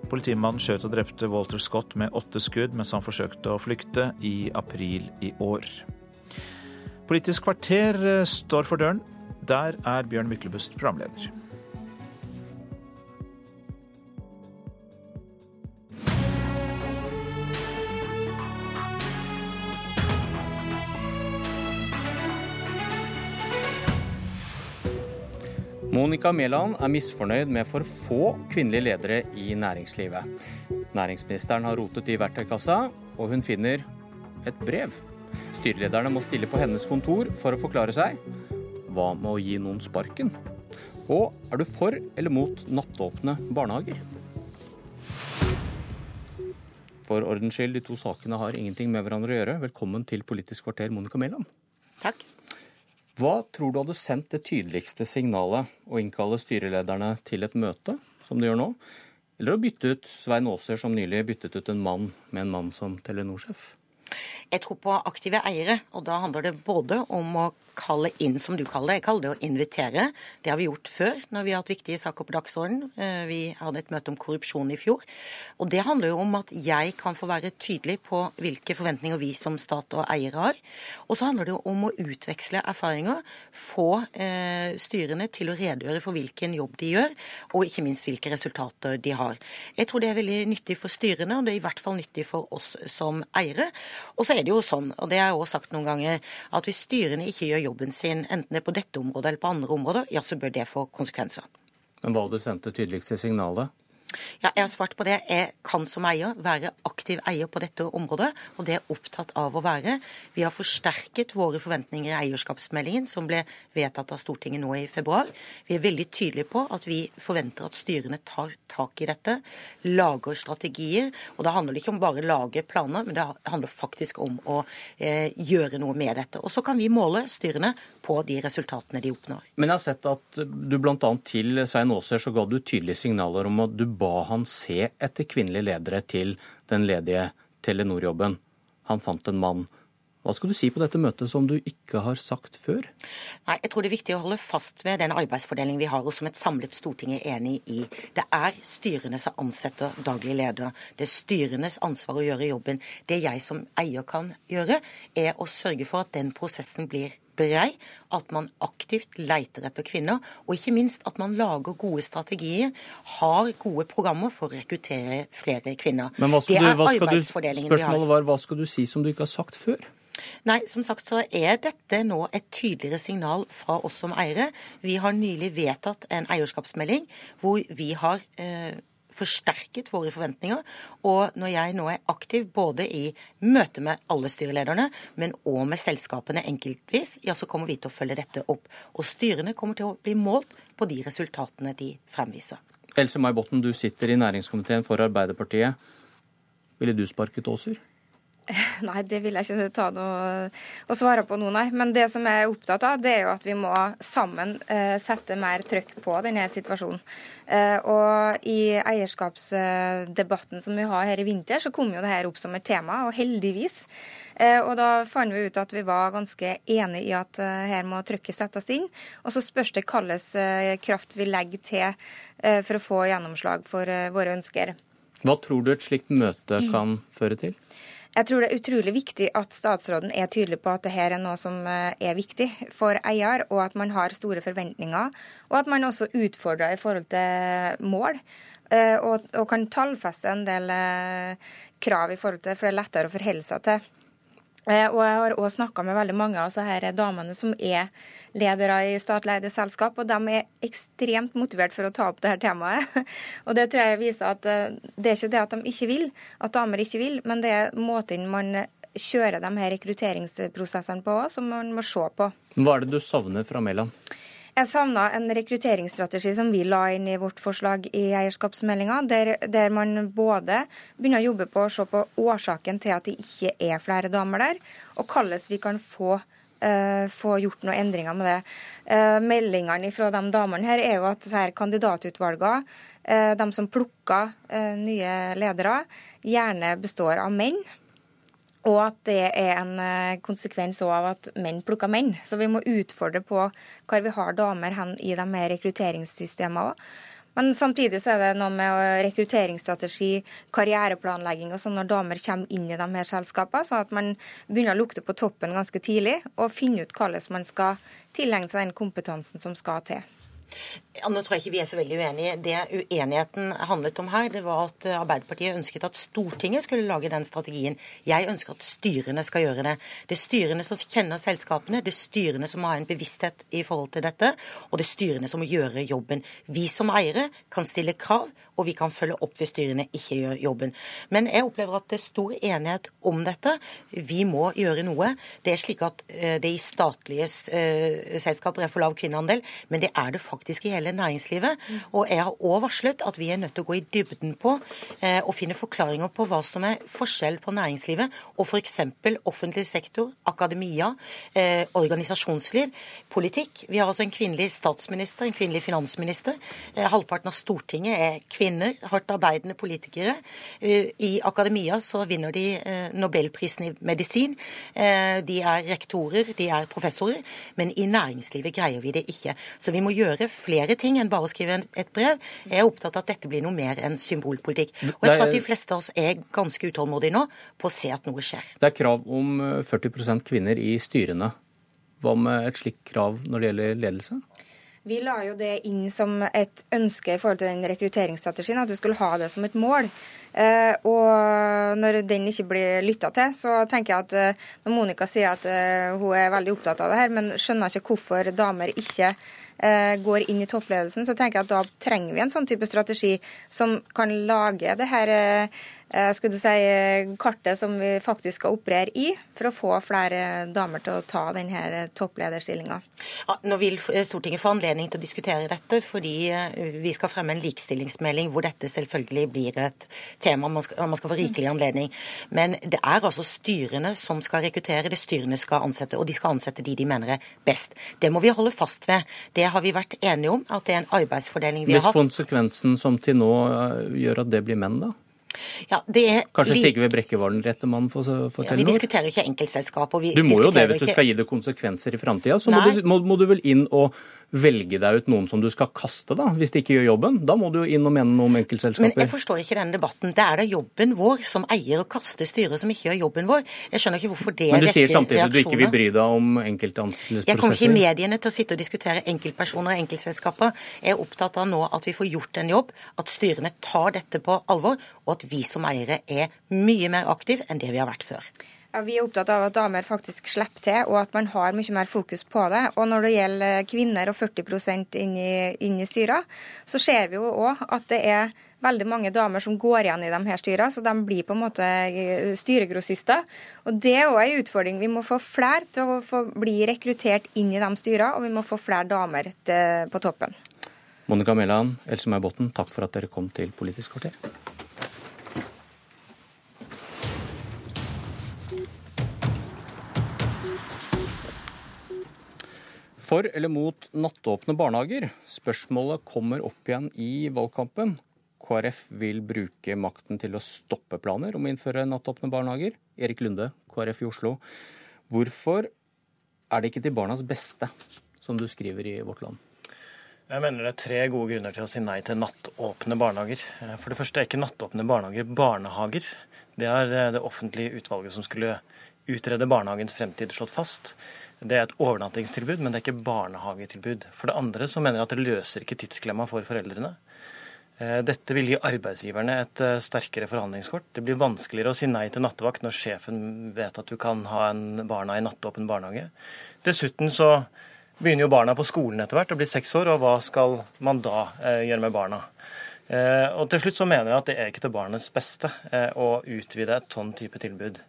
Politimannen skjøt og drepte Walter Scott med åtte skudd mens han forsøkte å flykte i april i år. Politisk kvarter eh, står for døren. Der er Bjørn Myklebust programleder. Monica Mæland er misfornøyd med for få kvinnelige ledere i næringslivet. Næringsministeren har rotet i verktøykassa, og hun finner et brev. Styrelederne må stille på hennes kontor for å forklare seg. Hva med å gi noen sparken? Og er du for eller mot nattåpne barnehager? For ordens skyld, de to sakene har ingenting med hverandre å gjøre. Velkommen til Politisk kvarter, Monica Mæland. Takk. Hva tror du hadde sendt det tydeligste signalet å innkalle styrelederne til et møte, som de gjør nå, eller å bytte ut Svein Aaser, som nylig byttet ut en mann med en mann som Telenor-sjef? Jeg tror på aktive eiere, og da handler det både om å kalle inn, som du kaller det. Jeg kaller det å invitere. Det har vi gjort før når vi har hatt viktige saker på dagsordenen. Eh, vi hadde et møte om korrupsjon i fjor. Og det handler jo om at jeg kan få være tydelig på hvilke forventninger vi som stat og eiere har. Og så handler det jo om å utveksle erfaringer, få eh, styrene til å redegjøre for hvilken jobb de gjør, og ikke minst hvilke resultater de har. Jeg tror det er veldig nyttig for styrene, og det er i hvert fall nyttig for oss som eiere. Og så er det jo sånn, og det jeg også sagt noen ganger, at hvis styrene ikke gjør jobben sin, enten det er på dette området eller på andre områder, ja, så bør det få konsekvenser. Men hva hadde sendt det tydeligste signalet? Ja, jeg har svart på det. Jeg kan som eier være aktiv eier på dette området, og det er opptatt av å være. Vi har forsterket våre forventninger i eierskapsmeldingen, som ble vedtatt av Stortinget nå i februar. Vi er veldig tydelige på at vi forventer at styrene tar tak i dette, lager strategier. Og da handler det ikke om bare å lage planer, men det handler faktisk om å eh, gjøre noe med dette. Og så kan vi måle styrene på de resultatene de oppnår. Men jeg har sett at du bl.a. til Svein Aaser så ga du tydelige signaler om at du ba han se etter kvinnelige ledere til den ledige Telenor-jobben. Han fant en mann. Hva skal du si på dette møtet som du ikke har sagt før? Nei, Jeg tror det er viktig å holde fast ved den arbeidsfordelingen vi har, og som et samlet storting er enig i. Det er styrene som ansetter daglig leder. Det er styrenes ansvar å gjøre jobben. Det jeg som eier kan gjøre, er å sørge for at den prosessen blir brei, at man aktivt leiter etter kvinner, og ikke minst at man lager gode strategier, har gode programmer for å rekruttere flere kvinner. Men hva skal det du, er hva skal du, arbeidsfordelingen har. spørsmålet var hva skal du si som du ikke har sagt før? Nei, som sagt så er dette nå et tydeligere signal fra oss som eiere. Vi har nylig vedtatt en eierskapsmelding hvor vi har eh, forsterket våre forventninger. Og når jeg nå er aktiv både i møte med alle styrelederne, men òg med selskapene enkeltvis, ja, så kommer vi til å følge dette opp. Og styrene kommer til å bli målt på de resultatene de fremviser. Else May Botten, du sitter i næringskomiteen for Arbeiderpartiet. Ville du sparket Aaser? Nei, det vil jeg ikke ta noe å svare på nå, nei. Men det som jeg er opptatt av, det er jo at vi må sammen eh, sette mer trøkk på denne situasjonen. Eh, og i eierskapsdebatten som vi har her i vinter, så kom jo det her opp som et tema, og heldigvis. Eh, og da fant vi ut at vi var ganske enige i at her må trøkket settes inn. Og så spørs det hvilken kraft vi legger til for å få gjennomslag for våre ønsker. Hva tror du et slikt møte kan føre til? Jeg tror det er utrolig viktig at statsråden er tydelig på at dette er noe som eh, er viktig for eier, og at man har store forventninger. Og at man også utfordrer i forhold til mål. eh, Og, og kan tallfeste en del eh, krav i forhold til for det er lettere å forholde seg til. Og jeg har også snakka med veldig mange av disse damene som er ledere i statlig eide selskap, og de er ekstremt motivert for å ta opp dette temaet. Og det tror jeg viser at eh, det er ikke det at de ikke vil, at damer ikke vil, men det er måten man kjører de her rekrutteringsprosessene på som man må se på. Hva er det du savner fra Mæland? Jeg savna en rekrutteringsstrategi som vi la inn i vårt forslag i eierskapsmeldinga, der, der, man både begynner å jobbe på å se på årsaken til at det ikke er flere damer der, og hvordan vi kan få få gjort noen endringer med det. Uh, meldingene fra de damene her er jo at her kandidatutvalgene, uh, de som plukker nye ledere, gjerne består av menn. Og at det er en eh, konsekvens av at menn plukker menn. Så vi må utfordre på hvor vi har damer hen i de rekrutteringssystemene òg. Men samtidig så er det noe med rekrutteringsstrategi, karriereplanlegging og sånn når damer kommer inn i de her selskapene, sånn at man begynner å lukte på toppen ganske tidlig og finne ut hvordan man skal tilegne seg den kompetansen som skal til. Ja, nå tror jeg ikke vi er så veldig uenige. Det uenigheten handlet om her, det var at Arbeiderpartiet ønsket at Stortinget skulle lage den strategien. Jeg ønsker at styrene skal gjøre det. Det er styrene som kjenner selskapene, det er styrene som har en bevissthet i forhold til dette, og det er styrene som må gjøre jobben. Vi som eiere kan stille krav og vi kan følge opp hvis styrene ikke gjør jobben. Men jeg opplever at det er stor enighet om dette. Vi må gjøre noe. Det er slik at eh, det i statlige uh, selskaper er for lav kvinneandel, men det er det faktisk i hele næringslivet. Og jeg har òg varslet at vi er nødt til å gå i dybden på eh, og finne forklaringer på hva som er forskjell på næringslivet og f.eks. offentlig sektor, akademia, eh, organisasjonsliv, politikk. Vi har altså en kvinnelig statsminister, en kvinnelig finansminister. halvparten av Stortinget er kvinner, hardt arbeidende politikere. Eh, I akademia så vinner de eh, nobelprisen i medisin. Eh, de er rektorer, de er professorer. Men i næringslivet greier vi det ikke. Så vi må gjøre flere ting enn bare å skrive et brev. Jeg er opptatt av at dette blir noe mer enn symbolpolitikk. Og jeg tror at de fleste av oss er ganske utålmodige nå på å se at noe skjer. Det er krav om 40% kvinner i styrene. Hva med et slikt krav når det gjelder ledelse? Vi la jo det inn som et ønske i forhold til den rekrutteringsstrategien, at du skulle ha det som et mål. Eh, og når den ikke blir lytta til, så tenker jeg at eh, når Monica sier at eh, hun er veldig opptatt av det her, men skjønner ikke hvorfor damer ikke går inn i toppledelsen, så tenker jeg at da trenger vi en sånn type strategi som kan lage det her Eh, skulle du si, kartet som vi faktisk skal operere i, for å få flere damer til å ta denne topplederstillinga. Ja, nå vil Stortinget få anledning til å diskutere dette, fordi eh, vi skal fremme en likestillingsmelding hvor dette selvfølgelig blir et tema. Man skal, man skal få rikelig anledning. Men det er altså styrene som skal rekruttere, det styrene skal ansette, og de skal ansette de de mener er best. Det må vi holde fast ved. Det har vi vært enige om, at det er en arbeidsfordeling vi Hvis har hatt. Hvis konsekvensen som til nå eh, gjør at det blir menn, da? Ja, er, Kanskje Sigve Brekke var den rette mannen for, for ja, Vi diskuterer ikke enkeltselskaper. du må jo det hvis det skal gi det konsekvenser i framtida. Så må du, må, må du, vel inn og velge deg ut noen som du skal kaste, da, hvis de ikke gjør jobben. Da må du jo inn og mene noe om enkeltselskaper. Men jeg forstår ikke denne debatten. Det er da jobben vår som eier å kaste styret som ikke gjør jobben vår. Jeg skjønner ikke hvorfor det er Men du sier samtidig at du ikke vil bry deg om enkelte ansettelsesprosesser? Jeg kommer ikke i mediene til å sitte og diskutere enkeltpersoner og enkeltselskaper. Jeg er opptatt av nå at vi får gjort en jobb, at styrene tar dette på alvor, og at vi som eiere er mye mer aktive enn det vi har vært før. Ja, Vi er opptatt av at damer faktisk slipper til, og at man har mye mer fokus på det. Og når det gjelder kvinner og 40% inn i, inn i styrer, så ser vi jo òg at det er veldig mange damer som går igjen i de her styrene, så de blir på en måte eh, styregrossister. Og Det er òg en utfordring. Vi må få flere til å få bli rekruttert inn i de styrene, og vi må få flere damer til, på toppen. Monica Mæland, Else May Botten, takk for at dere kom til Politisk kvarter. For eller mot nattåpne barnehager? Spørsmålet kommer opp igjen i valgkampen. KrF vil bruke makten til å stoppe planer om å innføre nattåpne barnehager. Erik Lunde, KrF i Oslo. Hvorfor er det ikke til barnas beste, som du skriver i Vårt Land? Jeg mener det er tre gode grunner til å si nei til nattåpne barnehager. For det første er ikke nattåpne barnehager barnehager. Det er det offentlige utvalget som skulle utrede barnehagens fremtid, slått fast. Det er et overnattingstilbud, men det er ikke barnehagetilbud. For det andre så mener jeg at det løser ikke tidsklemma for foreldrene. Eh, dette vil gi arbeidsgiverne et eh, sterkere forhandlingskort. Det blir vanskeligere å si nei til nattevakt når sjefen vet at du kan ha en barna i nattåpen barnehage. Dessuten så begynner jo barna på skolen etter hvert og blir seks år, og hva skal man da eh, gjøre med barna? Og til slutt så mener jeg at det er ikke til barnets beste å utvide et sånn type tilbud.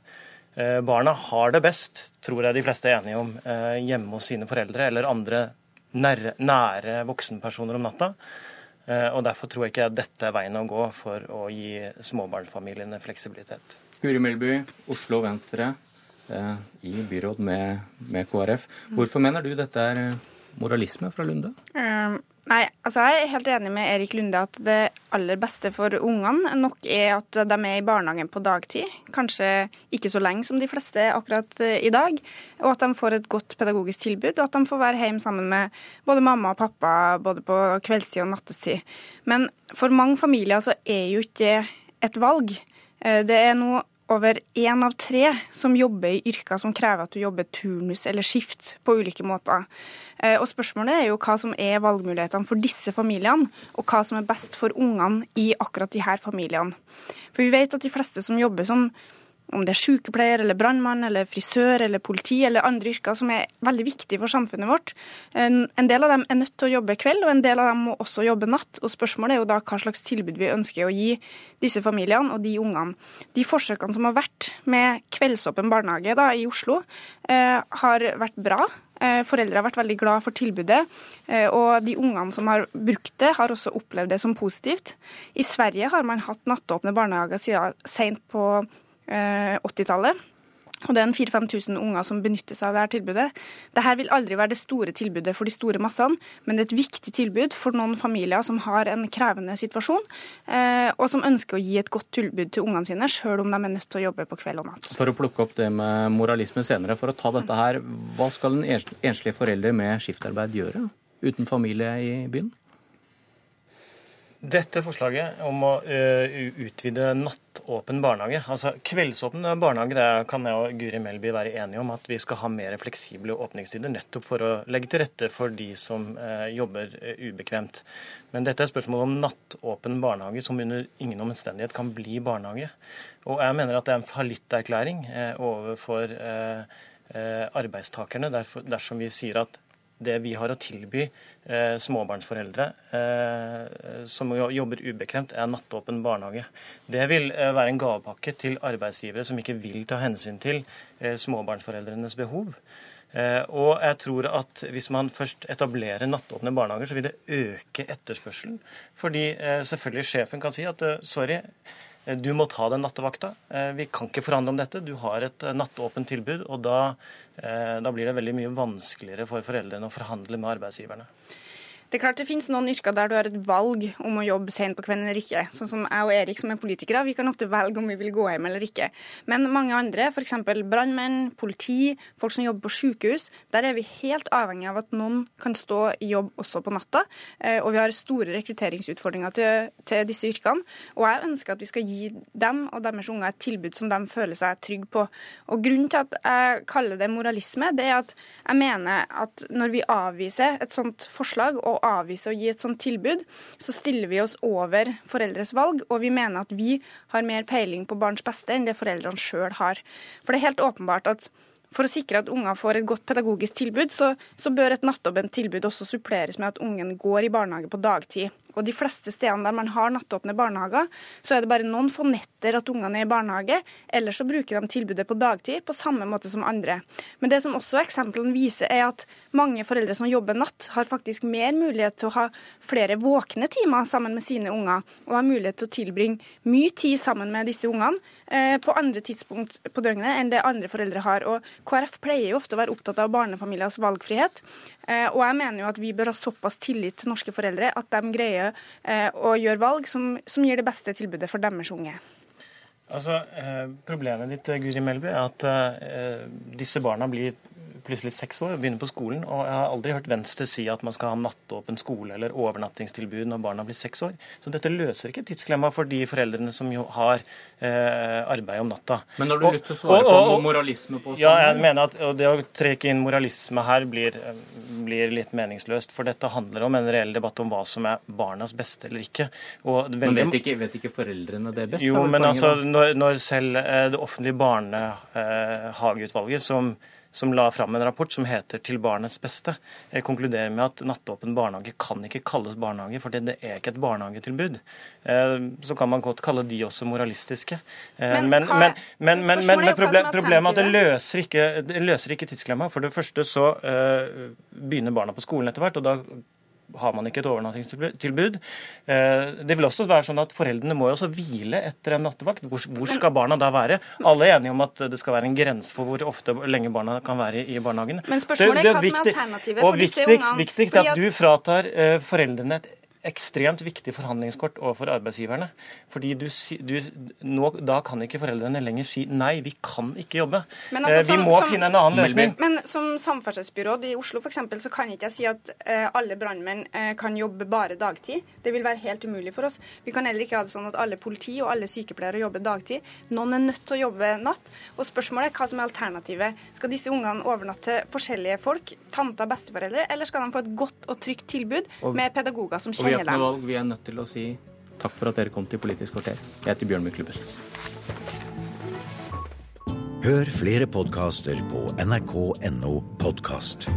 Barna har det best, tror jeg de fleste er enige om, hjemme hos sine foreldre eller andre nære, nære voksenpersoner om natta. Eh, og Derfor tror jeg ikke dette er veien å gå for å gi småbarnsfamiliene fleksibilitet. Guri Melby, Oslo Venstre eh, i byråd med, med, KrF. Hvorfor mener du dette er moralisme fra Lunde? Um, Nei, altså Jeg er helt enig med Erik Lunde at det aller beste for ungene nok er at de er i barnehagen på dagtid. Kanskje ikke så lenge som de fleste akkurat eh, i dag. Og at de får et godt pedagogisk tilbud, og at de får være hjemme sammen med både mamma og pappa både på kveldstid og nattestid. Men for mange familier så er jo ikke det et valg. Eh, det er noe over én av tre som jobber i yrker som krever at du jobber turnus eller skift på ulike måter. Eh, og Spørsmålet er jo hva som er valgmulighetene for disse familiene, og hva som er best for ungene i akkurat her familiene. For vi vet at de fleste som jobber som om det er sykepleier eller brannmann eller frisør eller politi eller andre yrker som er veldig viktige for samfunnet vårt. En del av dem er nødt til å jobbe kveld, og en del av dem må også jobbe natt. Og Spørsmålet er jo da hva slags tilbud vi ønsker å gi disse familiene og de ungene. De forsøkene som har vært med kveldsåpen barnehage da, i Oslo, eh, har vært bra. Eh, foreldre har vært veldig glad for tilbudet, eh, og de ungene som har brukt det, har også opplevd det som positivt. I Sverige har man hatt nattåpne barnehager siden sent på 80-tallet. Eh, og Det er 4000-5000 unger som benytter seg av dette tilbudet. Dette vil aldri være det store tilbudet for de store massene, men det er et viktig tilbud for noen familier som har en krevende situasjon, eh, og som ønsker å gi et godt tilbud til ungene sine, sjøl om de er nødt til å jobbe på kveld og natt. For å plukke opp det med moralisme senere, for å ta dette her, hva skal en enslig forelder med skiftarbeid gjøre uten familie i byen? Dette forslaget om å uh, utvide nattåpen barnehage altså Kveldsåpen barnehage det kan jeg og Guri Melby være enige om at vi skal ha mer fleksible åpningstider, nettopp for å legge til rette for de som uh, jobber uh, ubekvemt. Men dette er spørsmål om nattåpen barnehage som under ingen omstendighet kan bli barnehage. Og jeg mener at det er en fallitterklæring overfor arbeidstakerne dersom vi sier at det vi har å tilby eh, småbarnsforeldre eh, som jobber ubekvemt, er nattåpen barnehage. Det vil eh, være en gavepakke til arbeidsgivere som ikke vil ta hensyn til eh, småbarnsforeldrenes behov. Eh, og jeg tror at hvis man først etablerer nattåpne barnehager, så vil det øke etterspørselen. Fordi eh, selvfølgelig sjefen kan si at sorry, du må ta den nattevakta. Vi kan ikke forhandle om dette. Du har et nattåpent tilbud. og da da blir det veldig mye vanskeligere for foreldrene å forhandle med arbeidsgiverne. Det er klart det finnes noen yrker der du har et valg om å jobbe sent på kvelden eller ikke. Sånn som jeg og Erik som er politikere, vi kan ofte velge om vi vil gå hjem eller ikke. Men mange andre, f.eks. brannmenn, politi, folk som jobber på sykehus, der er vi helt avhengig av at noen kan stå i jobb også på natta. Eh, og vi har store rekrutteringsutfordringer til, til disse yrkene. Og jeg ønsker at vi skal gi dem og deres unger et tilbud som de føler seg trygge på. Og grunnen til at jeg kaller det moralisme, det er at jeg mener at når vi avviser et sånt forslag og avvise å gi et sånt tilbud, så stiller vi oss over foreldres valg, og vi mener at vi har mer peiling på barns beste enn det foreldrene sjøl har. For det er helt åpenbart at for å sikre at unger får et godt pedagogisk tilbud, så, så bør et nattåpent tilbud også suppleres med at ungen går i barnehage på dagtid. Og de fleste stedene der man har nattåpne barnehager, så er det bare noen få netter at ungene er i barnehage. eller så bruker de tilbudet på dagtid, på samme måte som andre. Men det som også eksemplene viser, er at mange foreldre som jobber natt, har faktisk mer mulighet til å ha flere våkne timer sammen med sine unger, og har mulighet til å tilbringe mye tid sammen med disse ungene eh, på andre tidspunkt på døgnet enn det andre foreldre har. Og KrF pleier jo ofte å være opptatt av barnefamiliers valgfrihet. Eh, og jeg mener jo at vi bør ha såpass tillit til norske foreldre at de greier eh, å gjøre valg som, som gir det beste tilbudet for deres unge. Altså, eh, Problemet ditt Guri Melby, er at disse barna blir plutselig seks år og begynner på skolen. Og jeg har aldri hørt Venstre si at man skal ha nattåpen skole eller overnattingstilbud når barna blir seks år. Så dette løser ikke tidsklemma for de foreldrene som jo har eh, arbeid om natta. Men har du lyst til å svare og, og, på moralisme på Ja, jeg mener at det å trekke inn moralisme her blir, blir, litt meningsløst. For dette handler om en reell debatt om hva som er barnas beste eller ikke. Veldig, men vet ikke, vet ikke, foreldrene det best? Jo, men altså, når, når, selv eh, det offentlige barnehageutvalget, som som la fram en rapport som heter 'Til barnets beste', konkluderer med at nattåpen barnehage kan ikke kalles barnehage, for det er ikke et barnehagetilbud. Så kan man godt kalle de også moralistiske. Men, men, men, men, men, men problem, problemet er at det løser ikke, det løser ikke tidsklemma. For det første så begynner barna på skolen etter hvert, og da har man ikke et overnattingstilbud. Eh, det vil også være sånn at Foreldrene må jo også hvile etter en nattevakt. Hvor, skal barna da være? Alle er enige om at det skal være en grense for hvor ofte lenge barna kan være i barnehagen. Men spørsmålet er hva som er alternativet for disse ungene. Og viktigst er at du fratar eh, foreldrene et ekstremt viktig forhandlingskort overfor arbeidsgiverne. Fordi du, du, nå, Da kan ikke foreldrene lenger si nei, vi kan ikke jobbe. Altså, vi må som, finne en annen løsning. Men som samferdselsbyråd i Oslo for eksempel, så kan ikke jeg si at uh, alle brannmenn uh, kan jobbe bare dagtid. Det vil være helt umulig for oss. Vi kan heller ikke ha det sånn at alle politi og alle sykepleiere jobber dagtid. Noen er nødt til å jobbe natt. Og spørsmålet er hva som er alternativet. Skal disse ungene overnatte forskjellige folk, tanter, besteforeldre, eller skal de få et godt og trygt tilbud med pedagoger som kjenner ikke noe valg. Vi er nødt til å si takk for at dere kom til Politisk kvarter. Jeg heter Bjørn Myklebust. Hør flere podkaster på nrk.no podkast.